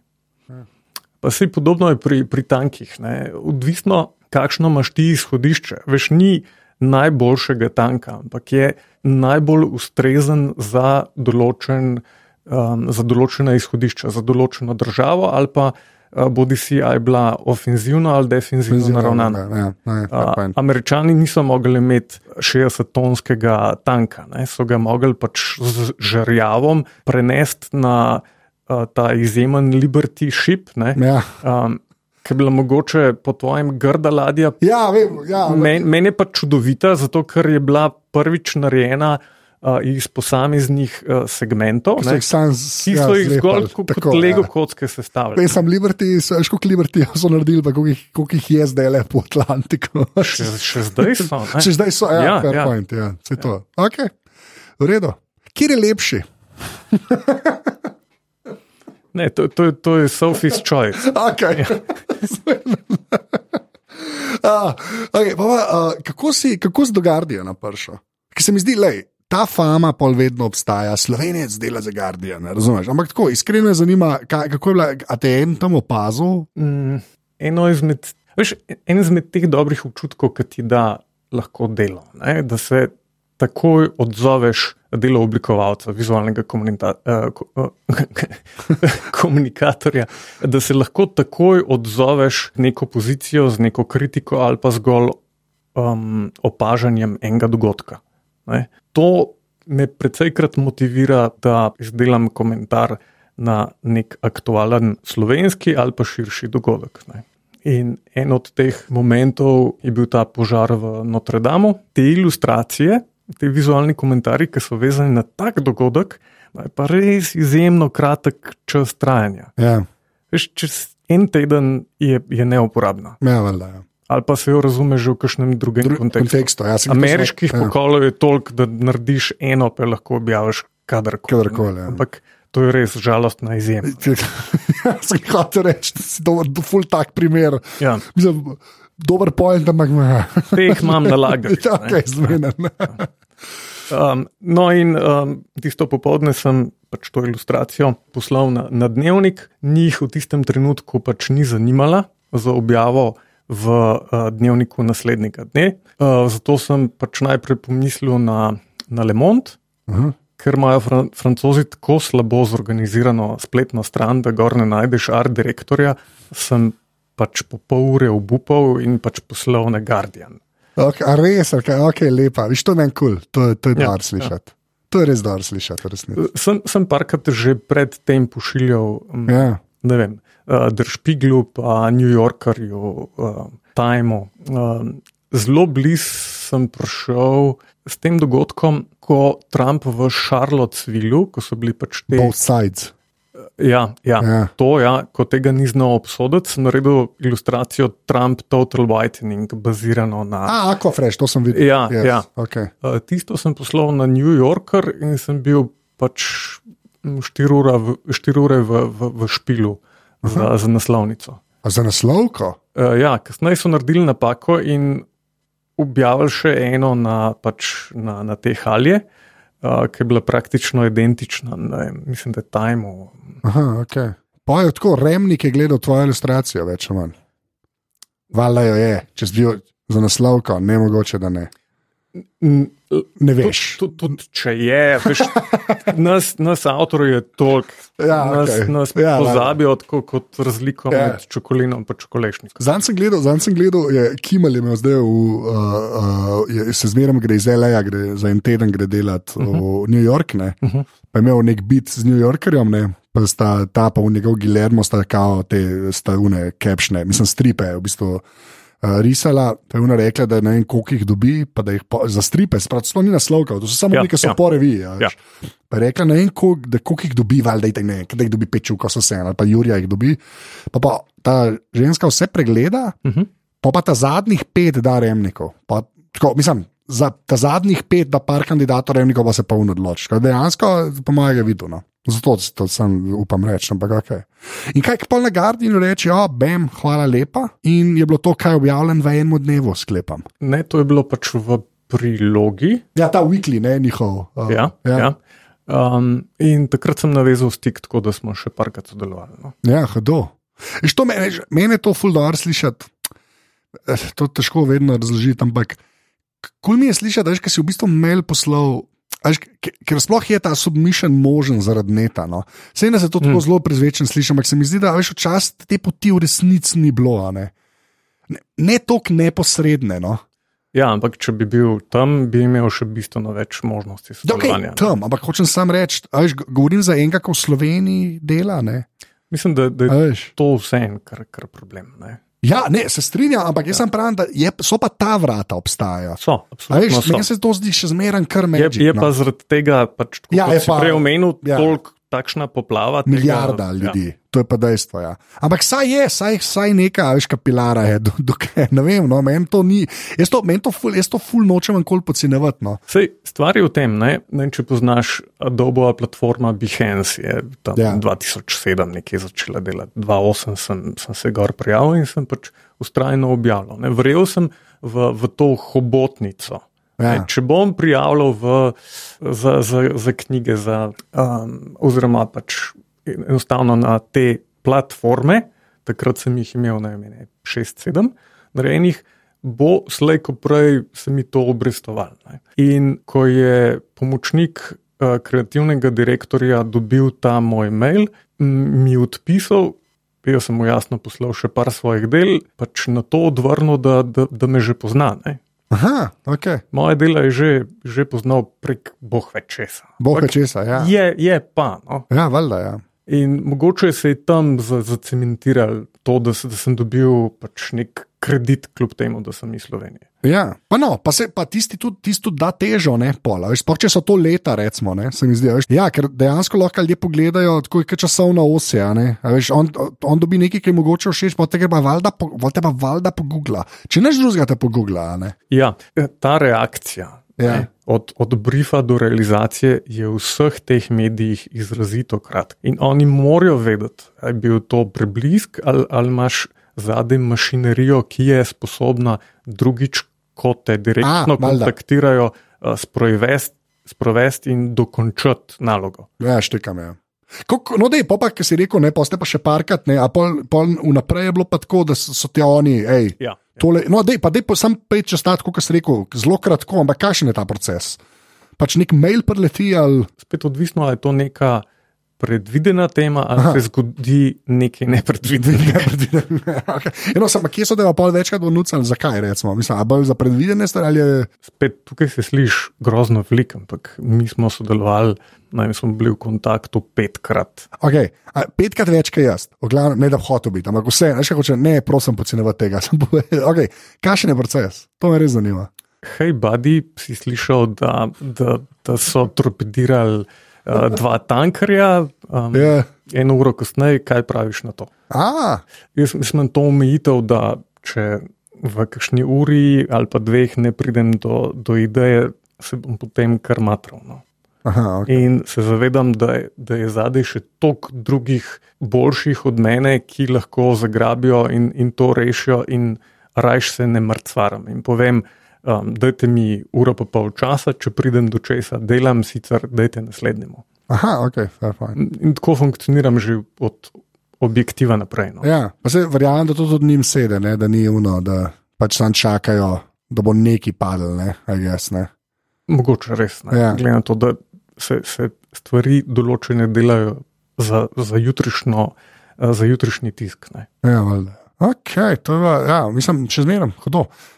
B: Pa se podobno je pri, pri tankih. Ne? Odvisno, kakšno imaš ti izhodišče. Veš, ni najboljšega tanka, ampak je najbolj ustrezen za, določen, um, za določena izhodišča, za določeno državo, ali pa uh, bodi si aj bila ofenzivno ali defenzivno naravnana.
A: Ja, ja, ja,
B: A,
A: fajn.
B: Američani niso mogli imeti 60-tonskega tanka, ne? so ga mogli pač z žarjavom prenesti na a, ta izjemen Liberty ship, ne,
A: Ja.
B: um, ki je bila mogoče po tvojem grda ladja.
A: Ja, vem, ja,
B: Meni men je pa čudovita, zato ker je bila prvič narejena uh, iz posameznih uh, segmentov, ne,
A: jih sam
B: ki
A: ja,
B: so jih
A: zlepali,
B: zgolj kot,
A: tako,
B: kot Lego
A: ja.
B: kocke sestavljali.
A: Vem, sem Liberty, veš, koliko Liberty so naredili, pa koliko jih, jih je zdaj le po Atlantiku.
B: Še, še zdaj so. ne.
A: Če zdaj so, ja,
B: Ja,
A: fair
B: ja.
A: point, ja, vse to. Okay. V redu. Kje je lepši?
B: Ne, to, to, to je Sophie's Choice.
A: Okay. uh, okay, pa, pa, uh, kako si, kako si do Guardiana prišel? Ker se mi zdi, da ta fama pol vedno obstaja, slovenec dela za Guardian, razumeš? Ampak tako, iskreno me zanima, kaj, kako je bila, a te en tam opazil?
B: Mm, eno izmed, veš, en izmed teh dobrih občutkov, ki ti da lahko delo, ne? da se takoj odzoveš delo oblikovalca, vizualnega komunika, uh, ko, uh, komunikatorja, da se lahko takoj odzoveš neko pozicijo z neko kritiko ali pa zgolj um, opažanjem enega dogodka. Ne? To me precejkrat motivira, da izdelam komentar na nek aktualen slovenski ali pa širši dogodek. Ne? In en od teh momentov je bil ta požar v Notre Damu. Te ilustracije, te vizualni komentarji, ki so vezani na tak dogodek, je pa res izjemno kratek čas trajanja.
A: Ja,
B: Veš, čez en teden je, je neuporabna.
A: ja, valjda, ja.
B: Ali pa se jo razume že v kakšnem drugem
A: Dru
B: kontekstu.
A: kontekstu. Ja,
B: Ameriških
A: zna- ja.
B: pokolov je toliko, da narediš eno, pa lahko objaviš kadarkoli.
A: Kadarkoli, ja.
B: Ampak to je res žalostna izjema.
A: Ja, sem hotel reči, da si dober, ful tak primer.
B: Ja,
A: Mislim, dober point, ampak ja,
B: teh imam nalagati. ne.
A: okay, zmeden.
B: Um, no, in um, tisto popoldne sem pač to ilustracijo poslal na, na dnevnik, njih v tistem trenutku pač ni zanimala za objavo v uh, dnevniku naslednjega dne. Uh, zato sem pač najprej pomislil na, na Le Monde,
A: Aha.
B: ker imajo fran francozi tako slabo zorganizirano spletno stran, da gor ne najdeš art direktorja, sem pač po pol ure obupal in pač poslal na Guardian.
A: Okay, a res, ok, okay lepa. Viš, to je meni kul, cool. to, to je
B: Ja,
A: dar slišati. To je res dar slišati, resnici.
B: Sem, sem parkrat že predtem pošiljal, um,
A: Ja.
B: ne vem, uh, Der Spiegelu, pa New Yorkerju, uh, Timeu. Um, zelo blizu sem prišel s tem dogodkom, ko Trump v Charlottesvillu, ko so bili pač te.
A: Both sides.
B: Ja, ja,
A: Ja.
B: to, ja, ko tega ni znal obsoditi, sem naredil ilustracijo Trump Total Whitening, bazirano na.
A: A, Aquafresh, to sem videl.
B: Ja,
A: yes.
B: ja.
A: Okay.
B: Uh, tisto sem poslal na New Yorker in sem bil pač 4 ure v, štir ure v, v, v špilu za, za naslovnico.
A: A za naslovko?
B: Uh, ja, kasneje so naredili napako in objavili še eno na, pač, na, na te halje, uh, ki je bila praktično identična, ne, mislim, da je Time.
A: Aha, ok. Pa je tako, Remnik je gledal tvojo ilustracijo, več ali manj. Valjda jo je, če bil za naslovko, ne mogoče, da ne. Ne veš.
B: Tudi, tudi če je, veš, nas, nas avtorjev je toliko,
A: Ja,
B: nas,
A: okej.
B: nas
A: Ja,
B: pozabijo tako kot razliko
A: Ja.
B: med čokolino in čokolešnikom.
A: Zdaj sem gledal, zdaj sem gledal, je Kimmel je imel zdaj, v, uh, uh, je, se zmeraj gre iz L.A., gre za en teden gre delati uh -huh. v New York, ne, uh
B: Mhm.
A: -huh. pa je imel nek bit z New Yorkerjem, ne, pa sta ta pa v njegov Gilermo, sta kao te stavune, capšne, mislim, stripe, v bistvu. Uh, risala, pa je ona rekla, da ne vem, koliko jih dobi, pa da jih po, za stripe, sprav, to ni naslovka, to so samo
B: Ja,
A: neki, ki so
B: ja.
A: po reviji. Ja,
B: Ja.
A: Pa je rekla, ne vem, koliko, da, koliko jih dobi, valjda, da ne, da jih dobi peču, ko so se, ali pa Jurija jih dobi. Pa, pa ta ženska vse pregleda,
B: Uh -huh.
A: pa pa ta zadnjih pet da remnikov. Pa, tako, mislim, za ta zadnjih pet, da par kandidatov remnikov pa se pa unodloči. Da Dejansko, po mojem, je videl. No. Zato to sem upam reči, ampak ok. In kaj pol na Guardianu reče, ja, bam, hvala lepa. In je bilo to, kaj je objavljeno v enem dnevu, sklepam.
B: Ne, to je bilo pač v prilogi.
A: Ja, ta weekly, ne njihov. Uh,
B: Ja, ja. Ja. Um, in takrat sem navezal stik, tako da smo še parkrat sodelovali. No.
A: Ja, hudo. Mene, mene je to fuldar slišati. Eh, To težko vedno razložiti, ampak kul mi je slišati, da si v bistvu mail poslal. a Veš, ke- ker sploh je ta submission možen zaradi neta. No. Sej ne se to tako
B: Mm.
A: zelo prezvečen sliši, ampak se mi zdi, da veš, včasih te poti v resnici ni bilo. Ne, ne, ne toliko neposredne. No.
B: Ja, ampak če bi bil tam, bi imel še bistveno več možnosti
A: Da, okay,
B: sodelovanja.
A: tam, ampak hočem sam reči, veš, govorim za enega, ko v Sloveniji dela. Ne.
B: Mislim, da, da je
A: veš.
B: to vse en kar, kar problem. Ne.
A: Ja, ne, se strinjam, ampak jaz sem pravim, da je, so pa ta vrata obstajajo.
B: So, absolutno.
A: Veš,
B: so.
A: meni se to zdi še zmeraj kar
B: Je, je
A: no.
B: pa zaradi tega, pač, tako,
A: Ja,
B: ja, kot si
A: pa-
B: prej omenil,
A: ja.
B: ja. toliko takšna poplava. Tega,
A: Milijarda ljudi, ja. to je pa dejstvo. Ja. Ampak saj je, saj, saj neka, veš, kapilara je, do, do, ne vem, no, meni to ni. Jaz to, meni to, ful, jaz to ful nočem nikoli podcenevati. No.
B: Sej, stvar je v tem, ne, ne če poznaš Adobe platforma Behance, je tam
A: Ja.
B: ja. 2007 nekje začela delati, 2008 sem, sem se gor prijavil in sem pač ustrajno objavljal. Ne. Verjel sem v, v to hobotnico.
A: Ja.
B: Ne, če bom prijavljal v, za, za, za knjige, za, um, oziroma pač enostavno na te platforme, takrat sem jih imel najmanj 6-7 narejenih, bo slej, ko prej se mi to obrestovalo. In ko je pomočnik uh, kreativnega direktorja dobil ta moj mail, mi je odpisal. Jaz sem mu jasno poslal še par svojih del, pač na to odvrnil, da, da, da me že pozna. Ne.
A: Aha, ok,
B: Moje delo je že, že poznal prek boh več česa.
A: boh
B: Ampak
A: česa. Ja,
B: Je, je pa. No.
A: ja valjda. Ja.
B: In mogoče se je tam za- zacementiral to, da, se, da sem dobil pač nek kredit, kljub temu, da sem iz Slovenije.
A: Ja, pa no, pa, se, pa tisti tudi, tisti tudi da težo, ne, pola. Sploh če so to leta, recimo, ne, se mi zdi. Veš, ja, ker dejansko lahko ljudje pogledajo, tako je časovna os. je, a ne, a Veš, on, on dobi nekaj, ki je mogoče všeč, pa tega pa valjda, po- valjda pa valjda pogugla. Če neš drugega te pogugla, a ne.
B: Ja, ta reakcija.
A: Ja.
B: Ne, od, od briefa do realizacije je v vseh teh medijih izrazito kratka. In oni morajo vedeti, ali je bil to preblisk, ali, ali imaš zadaj mašinerijo, ki je sposobna drugič, ko te direktno
A: A,
B: kontaktirajo, eh, sprovesti sprovest in dokončati nalogo.
A: Ja, štekam. Ja. Kako, no, dej, pa, pa, ki si rekel, ne, pa ste pa še parkrat, ne, a pol, pol vnaprej je bilo pa tako, da so, so ti oni, hej,
B: Ja.
A: tole, no, dej, pa dej, pa sam pet čez tat, kot si rekel, zelo kratko, ampak kakšen je ta proces? Pač nek mail preleti ali.
B: Spet odvisno, ali je to neka predvidena tema ali
A: Aha.
B: se zgodi nekaj nepredvidenega.
A: okay. Eno, samo kje so te pa pol večkrat vnucali, zakaj recimo? Mislim, bolj za predvidene stvari ali je.
B: Spet tukaj se sliši grozno veliko, ampak mi smo sodelovali, naj smo bili v kontaktu petkrat.
A: Okay. A, petkrat več kot jaz, v glavnem, ne da hotel biti, ampak vse, ne, hoče, ne, prosim, podcenevati tega. Okay. Kakšen je proces? To me res zanima.
B: Hej, Badi, si slišal, da, da, da so torpedirali uh, dva tankarja, um,
A: Je.
B: eno uro kasneje, kaj praviš na to?
A: A,
B: Jaz mislim, to omejitev, da če v kakšni uri ali pa dveh ne pridem do, do ideje, se bom potem kar matral. No.
A: aha, okay.
B: In se zavedam, da je, da je zadaj še toliko drugih, boljših od mene, ki lahko zagrabijo in, in to rešijo, in rajš se ne mrcvaram. In povem, um, dajte mi uro pa pol časa, če pridem do česa, delam sicer, dajte naslednjemu.
A: aha, ok, fair point.
B: In, tako funkcioniram že od objektiva naprej. No.
A: Ja, pa se verjamem, da to tudi njim sede, ne, da ni uno, da pač tam čakajo, da bo neki padel, ne, guess, ne.
B: Mogoče res. Ne.
A: Ja.
B: Glede na to, da se, se stvari določene delajo za, za, jutrišnjo, eh, za jutrišnji tisk. Ne.
A: Ja, valjda. Ok, to je, ja, mislim, če zmeram, hodo. Uh,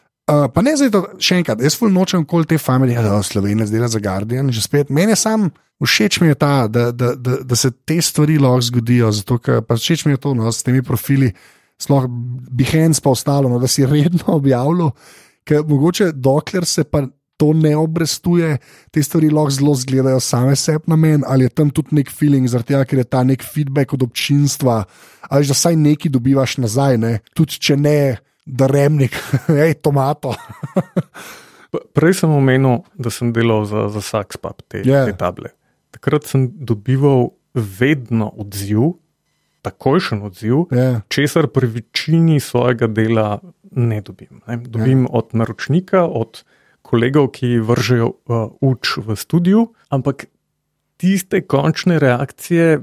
A: pa ne zdaj, to, še enkrat, jaz ful nočem kol te familije, da Slovenija zdela za Guardian, že spet. Meni je sam všeč mi je ta, da, da, da, da se te stvari lahko zgodijo, zato ker pa všeč mi je to, no, s temi profili, sploh Behance pa ostalo, no, da si redno objavljal, ker mogoče dokler se pa. To ne obrestuje, te stvari lahko zelo zgledajo same sebi na meni, ali je tam tudi nek feeling, zaradi tega, ker je ta nek feedback od občinstva, ali že vsaj nekaj dobivaš nazaj, ne? tudi če ne, da remnik, hej, tomato.
B: Prej sem omenil, da sem delal za, za Saxpap te,
A: Ja.
B: yeah. te table. Takrat sem dobival vedno odziv, takojšen odziv,
A: Ja,
B: česar pri večini svojega dela ne dobim. Ne. Dobim yeah. od naročnika, od kolegov, ki vržejo uh, uč v studiu, ampak tiste končne reakcije.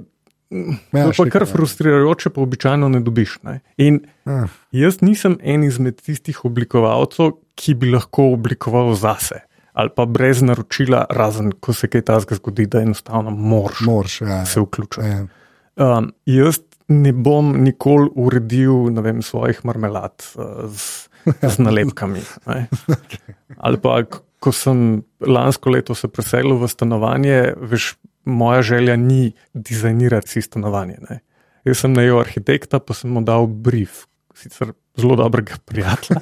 A: Ja,
B: Ja, to pa kar
A: ja.
B: frustrirajoče, pa običajno ne dobiš. Ne? In
A: ja.
B: Jaz nisem en izmed tistih oblikovalcev, ki bi lahko oblikoval zase. Ali pa brez naročila, razen ko se kaj takega zgodi, da enostavno moraš
A: moraš. Ja,
B: se vključiti.
A: ja.
B: Um, jaz ne bom nikoli uredil vem, svojih marmelad uh, z, z nalepkami. ne. Ali pa, ko sem lansko leto se preselil v stanovanje, veš, moja želja ni dizajnirati si stanovanje. Ne. Jaz sem najel arhitekta, pa sem mu dal brief, sicer zelo dobrega prijatelja,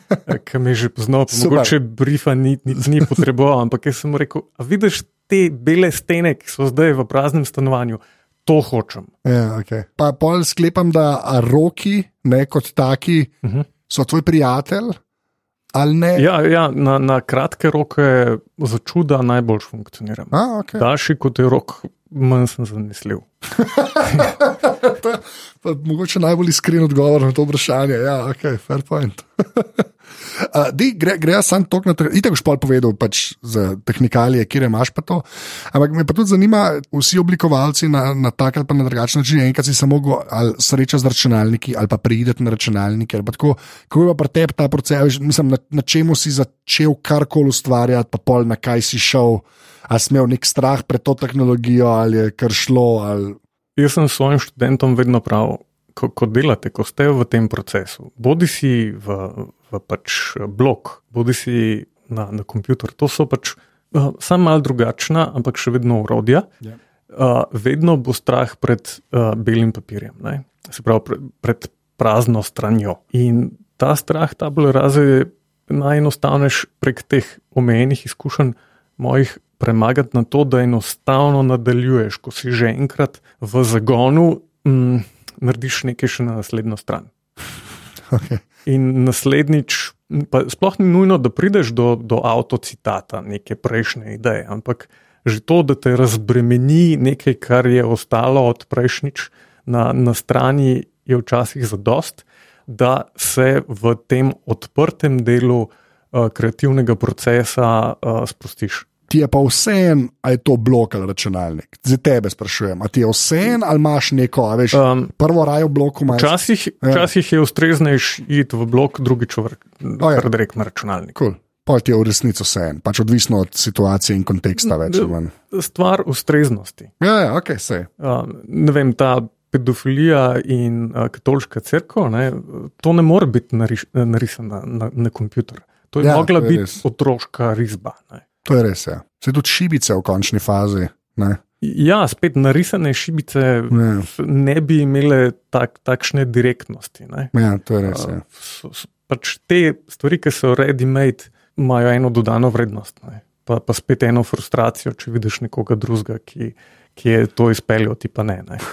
B: ki me je že poznal, mogoče briefa ni, ni, ni potreboval, ampak jaz sem mu rekel, a vidiš te bele stene, ki so zdaj v praznem stanovanju, to hočem.
A: Ja, okay. Pa pol sklepam, da roki, ne kot taki,
B: Uh -huh.
A: so tvoj prijatelj.
B: Ja, ja na, na kratke roke za čuda najbolj funkcioniram.
A: A, okay.
B: Daljši kot je rok, manj sem zanesljiv.
A: to je pa mogoče najbolj iskren odgovor na to vprašanje. Ja, ok, fair point. Uh, di, gre, gre jaz sam tok na to, itek boš pol povedal pač za tehnikalije, kje imaš pa to. Ampak me pa tudi zanima, vsi oblikovalci na, na tak ali pa na drugačen način, enkrat si se mogel ali srečati z računalniki ali pa prideti na računalnike. Tako, kako je pa pri tebi ta proces, mislim, na, na čemu si začel karkoli ustvarjati, pa pol na kaj si šel, ali si imel nek strah pred to tehnologijo, ali je kar šlo. Ali...
B: Jaz sem svojim študentom vedno pravil, ko, ko delate, ko ste v tem procesu, bodi si v, v pač blok, bodi si na, na kompjuter, to so pač uh, samo malo drugačna, ampak še vedno urodja.
A: Ja.
B: Uh, vedno bo strah pred uh, belim papirjem, ne? se pravi pred, pred prazno stranjo. In ta strah, ta bolj raze je najenostavnejši prek teh omejenih izkušenj mojih premagati na to, da enostavno nadaljuješ, ko si že enkrat v zagonu, mm, narediš nekaj še na naslednjo stran.
A: Okay.
B: In naslednjič, pa sploh ni nujno, da prideš do, do avtocitata, neke prejšnje ideje, ampak že to, da te razbremeni nekaj, kar je ostalo od prejšnjič na, na strani, je včasih zadost, da se v tem odprtem delu kreativnega procesa uh, sprostiš.
A: ti je pa vseeno, ali je to blok ali računalnik. Za tebe sprašujem, ali ti je vseeno, ali imaš neko, a veš,
B: Um,
A: prvo rajo v bloku imaš.
B: Včasih,
A: Ja.
B: včasih je ustreznejš iti v blok, drugič v
A: ja.
B: direkt na računalnik.
A: Cool. pa ti je v resnici vse en, pač odvisno od situacije in konteksta. Več, ali.
B: Stvar ustreznosti.
A: ja, ja, ok, se.
B: Um, ne vem, ta pedofilija in uh, katoliška crkva, to ne more biti nariš, narisano na, na, na kompjuter. To je
A: Ja,
B: mogla
A: to je
B: biti
A: res.
B: otroška risba. Ne.
A: To je res. Ja. Se tudi šibice v končni fazi. Ne?
B: Ja, spet narisane šibice
A: Ja.
B: ne bi imele tak, takšne direktnosti. Ne.
A: Ja, to je res. Ja.
B: So- so- Pač te stvari, ki so ready-made, imajo eno dodano vrednost. Ne. Pa, pa spet eno frustracijo, če vidiš nekoga drugega, ki, ki je to izpeljal, ti pa ne. ne.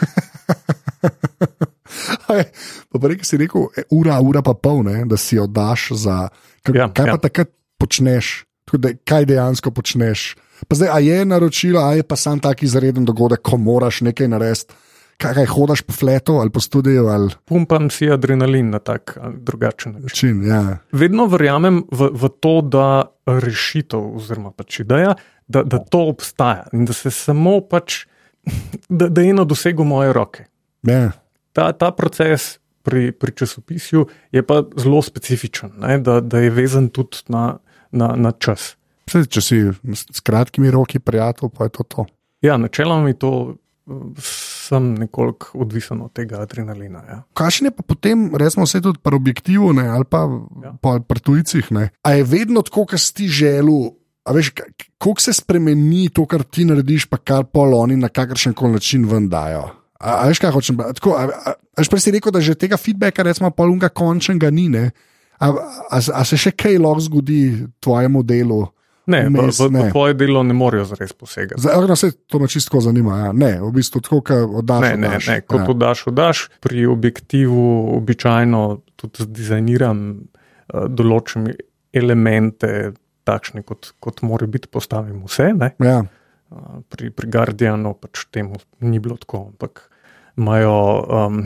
A: Pa prej, ki si rekel, e, ura, ura pa pol, ne, da si jo daš za. Kaj,
B: Ja,
A: kaj pa
B: ja.
A: takrat počneš, da, kaj dejansko počneš. Pa zdaj, a je naročilo, a je pa sam tak izreden dogodek, ko moraš nekaj narediti. Kaj, kaj hodaš po fletu ali po studiu ali
B: Pumpam si adrenalin na tak ali drugačen način.
A: čin. Ja.
B: Vedno verjamem v, v to, da rešitev, oziroma pač ideja, da, da to obstaja in da se samo pač, da, da je na dosegu moje roke.
A: Ja.
B: Ta, ta proces pri, pri časopisju je pa zelo specifičen, ne, da, da je vezan tudi na, na, na čas.
A: Saj, če si s kratkimi roki prijatelj, pa je to to.
B: Ja, načeloma mi to. eh, Sem nekoliko odvisen od tega adrenalina. Ja.
A: Kakšen je pa potem, recimo, vse tudi pri objektivu ne, ali pa
B: Ja.
A: pri tujcih? Ne? A je vedno tako, kot si ti želel? A veš, ka- kako se spremeni to, kar ti narediš, pa kar pol oni na kakršen koli način ven dajo? A, a veš, kaj hočem? Tako, a, a, a prej si rekel, da že tega feedbacka, recimo, polunga končnega ni. Ne? A, a, a se še kaj lahko zgodi tvojemu delu?
B: Ne, v,
A: Vmes
B: v, v
A: ne.
B: tvoje delo ne morejo zares posegati.
A: Zdaj, no, se to me čisto zanima. Ja. Ne, v bistvu tako, kot oddaš.
B: Ne, ne,
A: oddaš.
B: ne, ko
A: ja.
B: to daš, daš. Pri objektivu običajno tudi dizajniram uh, določene elemente, takšne, kot, kot mora biti, postavim vse. Ne?
A: Ja.
B: Uh, pri, pri Guardianu pač temu ni bilo tako, ampak imajo um,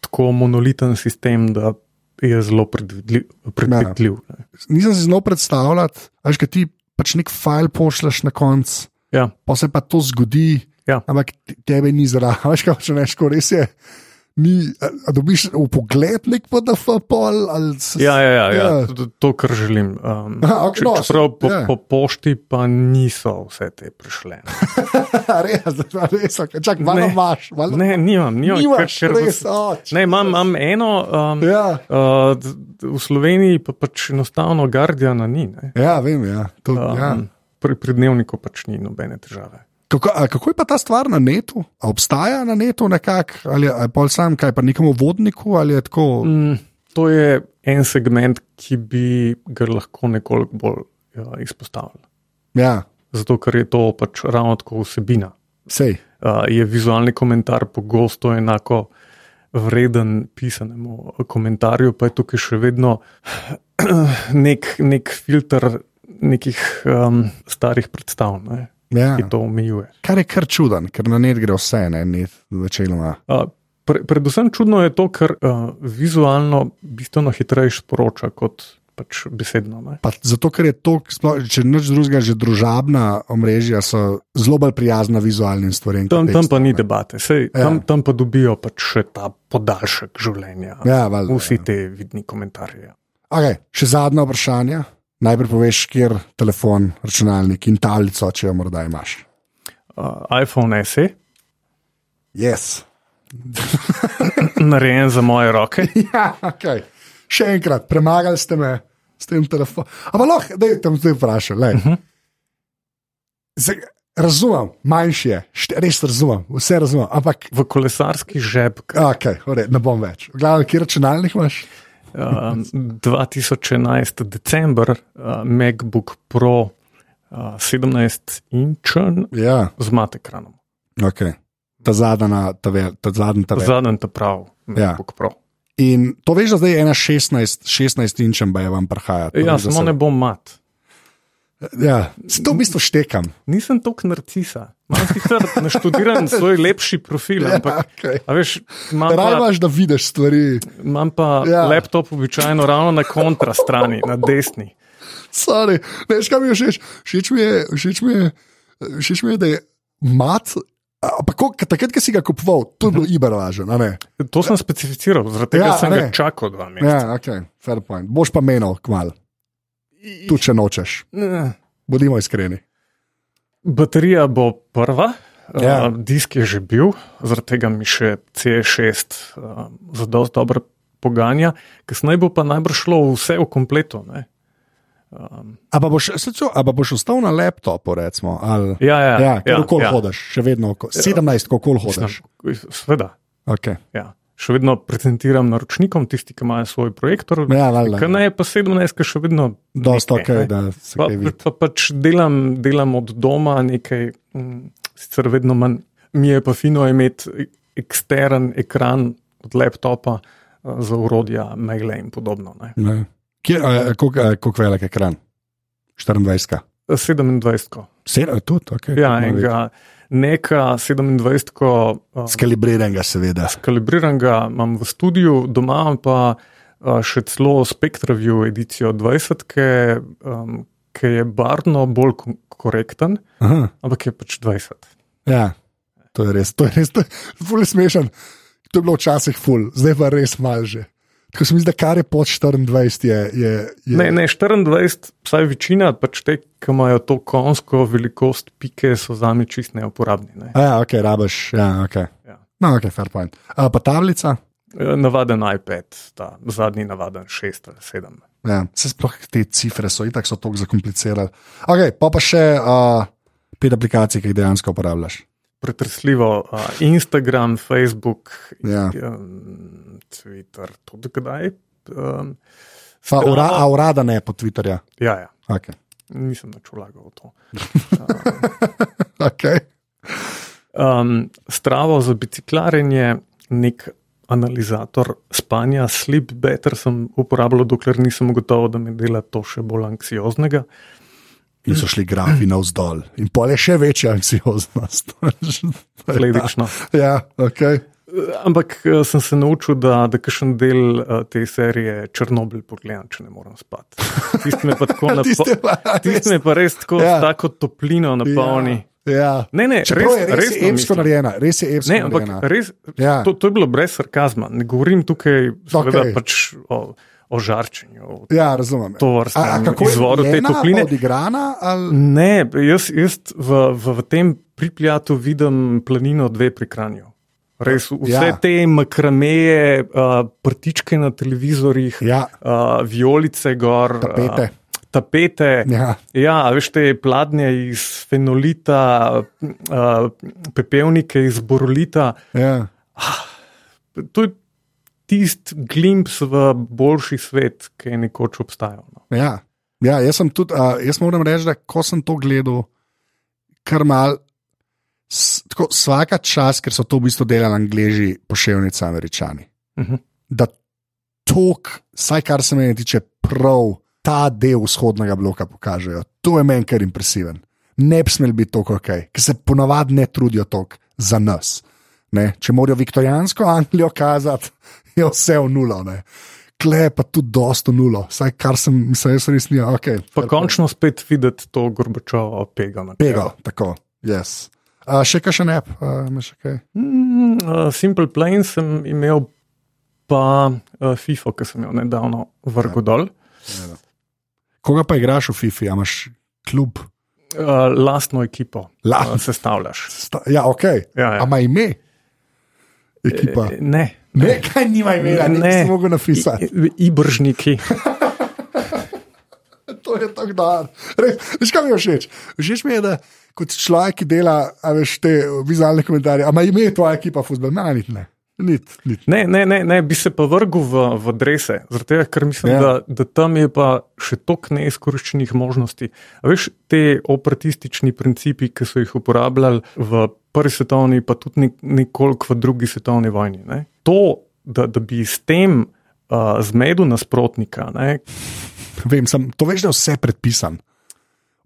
B: tako monoliten sistem, da je zelo predvidljiv. predvidljiv ne.
A: Nisem si znal predstavljati, veš, kaj ti pač nek file pošleš na koncu.
B: Ja,
A: pa se pa to zgodi,
B: Ja.
A: ampak te- tebe ni zraven. Veš, kaj če neš, res je. Ni, a, dobiš v pogled nek PDF, pol, ali se,
B: ja, ja, ja, ja.
A: Ja.
B: To, to, kar želim. Um,
A: Aha, ok,
B: če-
A: no,
B: čeprav po,
A: ja.
B: po pošti pa niso vse te prišle.
A: res, res, okay. čak, malo
B: Ne.
A: imaš, malo
B: Ne, nimam, nimam
A: Nimaš,
B: ker- ker
A: res, o,
B: Ne, imam, imam eno, um,
A: Ja.
B: uh, v Sloveniji pa pač enostavno Guardiana ni. ne.
A: ja, vem, ja. To,
B: Um,
A: ja.
B: Pri, pri dnevniku pač ni nobene težave.
A: Kako, a, kako je pa ta stvar na netu? A obstaja na netu nekako, ali je pol sam, kaj pa nekemu vodniku, ali je tako.
B: Mm, to je en segment, ki bi ga lahko nekoliko bolj ja, izpostavili.
A: Ja,
B: Zato, ker je to pač ravno tako vsebina.
A: sej.
B: Uh, je vizualni komentar pogosto enako vreden pisanemu komentarju, pa je tukaj še vedno nek, nek filter nekih um, starih predstav, ne,
A: Ja.
B: ki to omejuje.
A: Kar je kar čuden, ker na net gre vse, ne, net večinoma.
B: Uh, pre, predvsem čudno je to, ker uh, vizualno bistveno hitreje sporoča kot pač besedno. Ne.
A: Pa zato, ker je to, sploh, če nič drugega, že družabna omrežja so zelo bolj prijazna vizualnim stvarem.
B: Tam,
A: kot
B: tam pa ni
A: ne.
B: debate, Sej,
A: Ja.
B: tam, tam pa dobijo pač še ta podaljšek življenja.
A: Ja, valjda,
B: Vsi
A: ja.
B: te vidni komentarji. ja.
A: Okay, še zadnje vprašanje. Najprej poveš, kjer telefon, računalnik in tablico, če jo morda imaš.
B: Uh, iPhone SE,
A: Yes.
B: narejen za moje roke.
A: ja, okay. Še enkrat, premagali ste me s tem telefonom. Ampak lahko, da je tam zdaj vprašal. Uh -huh. Zdaj, razumem, manjši je, res razumem, vse razumem. Ampak,
B: V kolesarski žep,
A: okay, ne bom več. Glavno, kje računalnik imaš?
B: Uh, 2011. december, uh, MacBook Pro uh, 17 inčen
A: Ja,
B: z mat ekranom.
A: okay. ta zadnja, ta, ve- ta zadnji ta. ve-
B: Zadnji ta prav,
A: Ja.
B: MacBook Pro.
A: In to veš, da zdaj je ena 16, 16 inčem, ba je vam prihaja.
B: Ja, samo
A: se-
B: ne bom mat.
A: Ja, to v bistvu štekam.
B: Nisem toliko narcisa. Imam sicer naštudiran svoj lepši profil, ampak
A: Ja, okay.
B: veš, imam
A: Raj
B: pa,
A: da vidiš stvari.
B: imam pa
A: Ja.
B: ja. laptop običajno ravno na kontra strani, na desni.
A: Sorry. Veš, kaj mi je všeč? Všeč mi je, všeč mi je, všeč mi je da je mat. Ampak takrat, ko si ga kupoval, to je bilo a ne?
B: To sem specificiral, zaradi tega
A: Ja,
B: ja, sem
A: ne.
B: ga čakal dva meseca.
A: Ja, ok, fair point. Boš pa menil, kmal. Tu če nočeš.
B: Eh,
A: Bodimo iskreni.
B: Baterija bo prva,
A: Ja.
B: ja. uh, disk je že bil, zaradi tega mi še C6 uh, za dosti dobro poganja, kasneje bo pa najbrž šlo vse v kompletu. Ne? Um,
A: A pa boš, se čo, a pa boš ostal na laptopu, recimo? Ali,
B: ja, ja,
A: ja, ker
B: ja, ja.
A: hodiš, še vedno, oko- 17, kako hodiš.
B: Mislim, Sveda.
A: Okay.
B: Ja. Še vedno prezentiram naročnikom, tisti, ki imajo svoj projektor.
A: Ja, valjda.
B: Kaj pa 17, ki še vedno.
A: Dosta ok,
B: ne.
A: da se
B: Pa,
A: kaj vidi.
B: pa pač delam, delam od doma nekaj, mm, sicer vedno manj. Mi je pa fino imeti ekstern ekran od laptopa eh, za urodja, maile in podobno.
A: koliko velik ekran? 24.
B: 27.
A: Sedem, tudi, ok.
B: Ja, enega, neka 27. Uh,
A: Skalibriranega, seveda.
B: kalibriranega imam v studiu, doma pa uh, še celo SpectraView edicijo 20, ki, um, ki je barvno bolj ko- korekten,
A: Aha,
B: ampak je pač 20.
A: ja, to je res, to je res, to je ful je smešen. To je bilo včasih ful, zdaj pa res malže. Tako se mi zdi, da kar je pod 24, je. je, je
B: Ne, ne, 24, vsaj večina, pač te, ki imajo to konsko velikost pike, so za me čist neuporabni. Ne.
A: Ja, ok, rabaš, ja, ok.
B: Ja.
A: No, ok, fair point. A, pa tablica?
B: Eh, Navaden iPad, ta zadnji navaden 6 ali 7.
A: Ja, se sploh te cifre so itak so tako zakomplicirali. Ok, pa pa še uh, pet aplikacij, ki jih dejansko uporabljaš.
B: Pretresljivo uh, Instagram, Facebook,
A: Ja.
B: um, Twitter, tudi kdaj. Um,
A: Pa ura, a urada ne po Twitterju.
B: Ja, ja.
A: Okay.
B: Nisem več vlagal v to.
A: Okay.
B: Um, stravo za biciklarjenje, nek analizator spanja, sleep better sem uporabljal, dokler nisem ugotovil, da me dela to še bolj anksioznega.
A: In so šli grafi navzdol, in pol je še večja anksioznost.
B: Posledično.
A: ja, ok.
B: Ampak eh, sem se naučil, da, da kakšen del uh, te serije Črnobil pogledam, če ne morem spati. Tisti me pa tako
A: Tiste
B: napolni.
A: res-
B: Tisti me pa res tako
A: Ja.
B: ja. tako toplino napolni.
A: Ja.
B: Ne, ne,
A: Čeprav je res, res epsko narejena, res je epsko
B: Ne,
A: narejena.
B: res,
A: Ja.
B: ja. to, to je bilo brez sarkazma. Ne govorim tukaj seveda,
A: Okej.
B: pač o, o žarčenju.
A: Ja, razumem.
B: To
A: je
B: izvoru te topline.
A: Odigrana, ali...
B: Ne, jaz, jaz v, v, v tem pripljatu vidim planino dve pri Kranju. Res, vse
A: Ja.
B: te makrameje, uh, prtičke na televizorjih,
A: Ja.
B: uh, violice gor,
A: Tapete.
B: Uh, tapete.
A: Ja.
B: Ja, veš te pladnje iz fenolita, uh, pepelnike iz borolita.
A: Ja.
B: To je tisti glimps v boljši svet, ki je nekoč obstajal. No.
A: Ja. Ja, jaz, sem tudi, uh, jaz moram reči, da ko sem to gledal, kar mal, s, tako, vsaka čas, ker so to v bistvu delali angliži, poševnice američani.
B: Uh -huh.
A: Da tok, vsaj kar se meni tiče, prav ta del vzhodnega bloka pokažejo. To je meni kar impresiven. Ne bi smel biti tako ok, ker se ponavadi ne trudijo toliko za nas. Ne? Če morajo viktorijansko Anglijo kazati, je vse v nulo. Ne? Kle pa tudi dosto nulo, vsaj kar sem, mislim, jaz res nisem, ok.
B: Pa končno spet videti to Gorbačovo pega.
A: Pego, tako, yes. Uh, še kaj še ne, uh, imaš kaj?
B: Mm, uh, Simple Plain sem imel, pa uh, FIFO, ki sem jo nedavno vrgel dol.
A: Koga pa igraš v FIFA, A imaš klub?
B: Uh, lastno ekipo
A: La-
B: uh, sestavljaš.
A: Sta, ja, ok.
B: Ja, ja.
A: A ima ime? Ekipa.
B: E, Ne,
A: Ne, kaj nima imena, ne,
B: Ne.
A: ne. mogo napisati.
B: Ibržniki.
A: To je tako. Res, Veš, kaj mi je všeč? Všeč mi je, da kot človek, ki dela, a veš, te vizualne komentarje, a ima ime tvoja ekipa, fuzbol, ne, nit ne. Nit, nit.
B: Ne, ne, ne, ne, bi se pa vrgel v, v drese, tega, ker mislim,
A: ja.
B: da, da tam je pa še toliko neizkoriščenih možnosti. A veš, te operatistični principi, ki so jih uporabljali v prvi svetovni, pa tudi nek- nekoliko v drugi svetovni vojni. Ne? To, da, da bi s tem uh, zmedel nasprotnika, ne,
A: Vem, sem, to veš, da je vse predpisan.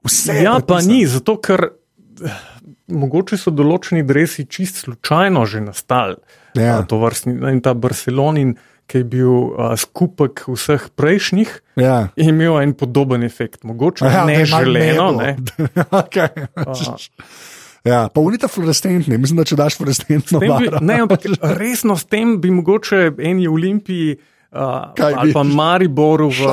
A: Vse
B: ja, pa
A: predpisan.
B: ni, zato ker. eh, Mogoče so določeni dresi čist slučajno že nastali,
A: Ja.
B: a, to vrstni, in ta Barcelonin, ki je bil a, skupek vseh prejšnjih,
A: Ja.
B: je imel en podoben efekt, mogoče
A: Ja, da je malo
B: neželeno.
A: medlo.
B: Ne?
A: okay. Ja, pa unita fluorescentni, mislim, da če daš fluorescentno
B: Bi, ne, ampak resno s tem bi mogoče eni Olimpiji Uh,
A: Kaj
B: ali pa
A: bi?
B: Mariboru v,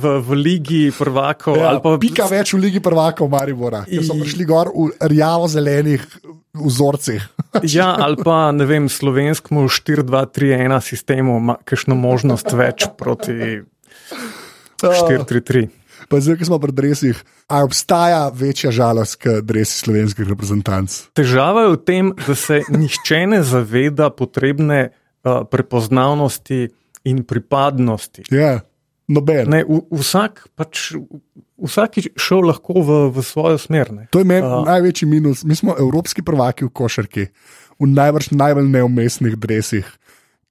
B: v, v Ligi prvakov.
A: Ja,
B: pa
A: pika več v Ligi prvakov Maribora, ker so prišli gor v rjavo-zelenih vzorcih.
B: Ja, ali pa ne vem, slovenskemu 4-2-3-1 sistemu ima kakšno možnost več proti 4-3-3.
A: Pa zdaj, ko smo pri dresih, a obstaja večja žalost, kot dresi slovenskih reprezentanc.
B: Težava je v tem, da se nihče ne zaveda potrebne uh, prepoznavnosti in pripadnosti.
A: Ja, noben.
B: Ne, v, vsak pač. Vsak je šel lahko v, v svojo smer. Ne.
A: To je meni
B: A.
A: največji minus. Mi smo evropski prvaki v košarki, v najbrž najbolj neumestnih dresih,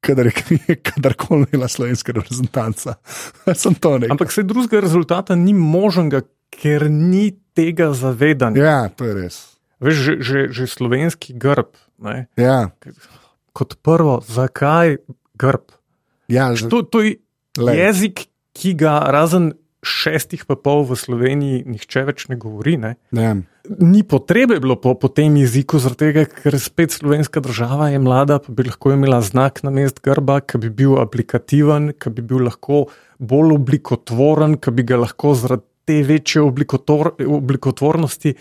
A: kadar je kadarkoli imela slovenska reprezentanca. Sem to nekaj.
B: Ampak se drugega rezultata ni možnega, ker ni tega zavedanja.
A: Ja, to je res.
B: Veš, že, že, že slovenski grb. Ne.
A: Ja,
B: Kot prvo, zakaj grb?
A: ja, že-
B: To, to je
A: Glej.
B: jezik, ki ga razen šestih pa pol v Sloveniji nihče več ne govori. Ne.
A: ja.
B: Ni potrebe bilo po, po tem jeziku, zaradi tega, ker spet slovenska država je mlada, pa bi lahko imela znak na mest grba, ki bi bil aplikativen, ki bi bil lahko bolj oblikotvoren, ki bi ga lahko zaradi te večje oblikotor, oblikotvornosti,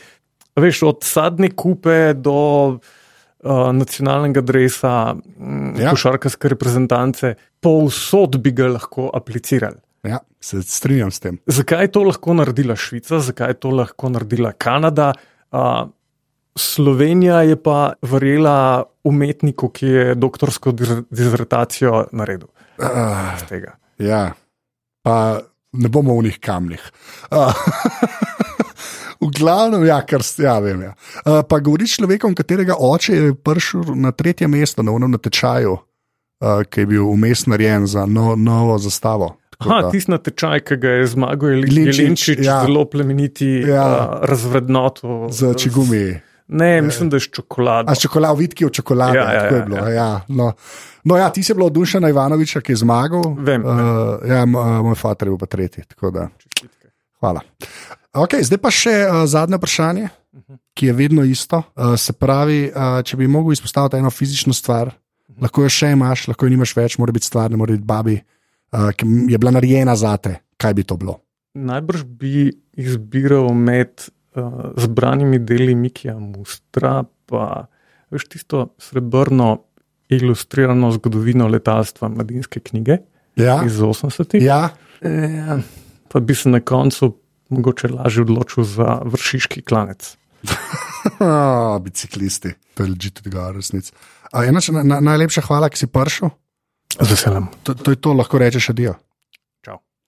B: veš, od sadne kupe do uh, nacionalnega dresa,
A: Ja.
B: ja. košarkarske reprezentance, povsod bi ga lahko aplicirali.
A: Ja, se strinjam s tem.
B: Zakaj je to lahko naredila Švica, zakaj je to lahko naredila Kanada? Uh, Slovenija je pa verjela umetniku, ki je doktorsko dizer- dizertacijo naredil
A: Uh, ja, pa ne bomo v njih kamnih. Uh, v glavnem, ja, kar s- ja, vem. Ja. Uh, pa govoriš človekom, katerega oče je prišel na tretje mesto na unem natečaju, uh, ki je bil vmes narejen za no, novo zastavo.
B: Aha,
A: da-
B: tisti natečaj, ki ga je zmagal
A: Jelinčič, ja.
B: zelo plemeniti,
A: Ja.
B: ja. uh, razvrednoto.
A: Z čigumi.
B: Ne, mislim, da je s čokolado.
A: A čokolad, vitki od čokolade.
B: Ja, ja,
A: tako je
B: ja,
A: bilo.
B: ja.
A: Ja, no. no, ja, ti si bil od Dušana Ivanoviča, ki je zmagal.
B: Vem,
A: Uh, ja, uh, moj far je bil pa tretji. Hvala. Okay, zdaj pa še uh, zadnje vprašanje, ki je vedno isto. Uh, se pravi, uh, če bi mogel izpostaviti eno fizično stvar, lahko jo še imaš, lahko jo nimaš več, mora biti stvar, ne more biti babi, uh, ki je bila narejena za te. Kaj bi to bilo?
B: Najbrž bi izbiral med uh, zbranimi deli Mikija Mustra, pa veš tisto srebrno ilustrirano zgodovino letalstva mladinske knjige
A: Ja,
B: iz 80-ih.
A: ja.
B: Ja, pa bi se na koncu mogoče lažje odločil za vršiški klanec.
A: Biciklisti, to je leži tudi ga, resnic. A, ena na, najlepša hvala, ki si prišel.
B: Z veseljem.
A: To, to je to, lahko rečeš adijo.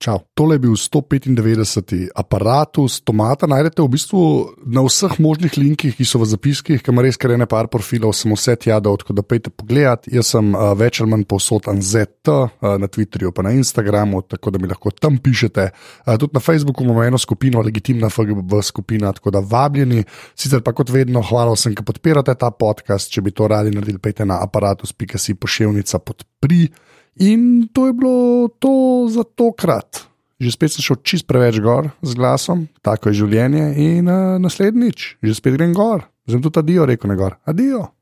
A: Čau. Tole je bil 195. aparatus Tomata. Najdete v bistvu na vseh možnih linkih, ki so v zapiskih, ki ima res kar ene par profilov, sem vse tja dal, tako da pejte pogledat. Jaz sem uh, več ali manj povsod NZT, uh, na Twitterju, pa na Instagramu, tako da mi lahko tam pišete. Uh, tudi na Facebooku imamo eno skupino, legitimna FGB skupina, tako da vabljeni. Sicer pa kot vedno, hvala vsem, ki podpirate ta podcast. Če bi to radi naredili, pejte na aparatus.si pošiljnica podpri. In to je bilo to za tokrat. Že spet sem šel čist preveč gor z glasom, tako je življenje, in uh, naslednjič, že spet grem gor. Zdaj tudi adijo, rekel ne gor. Adijo.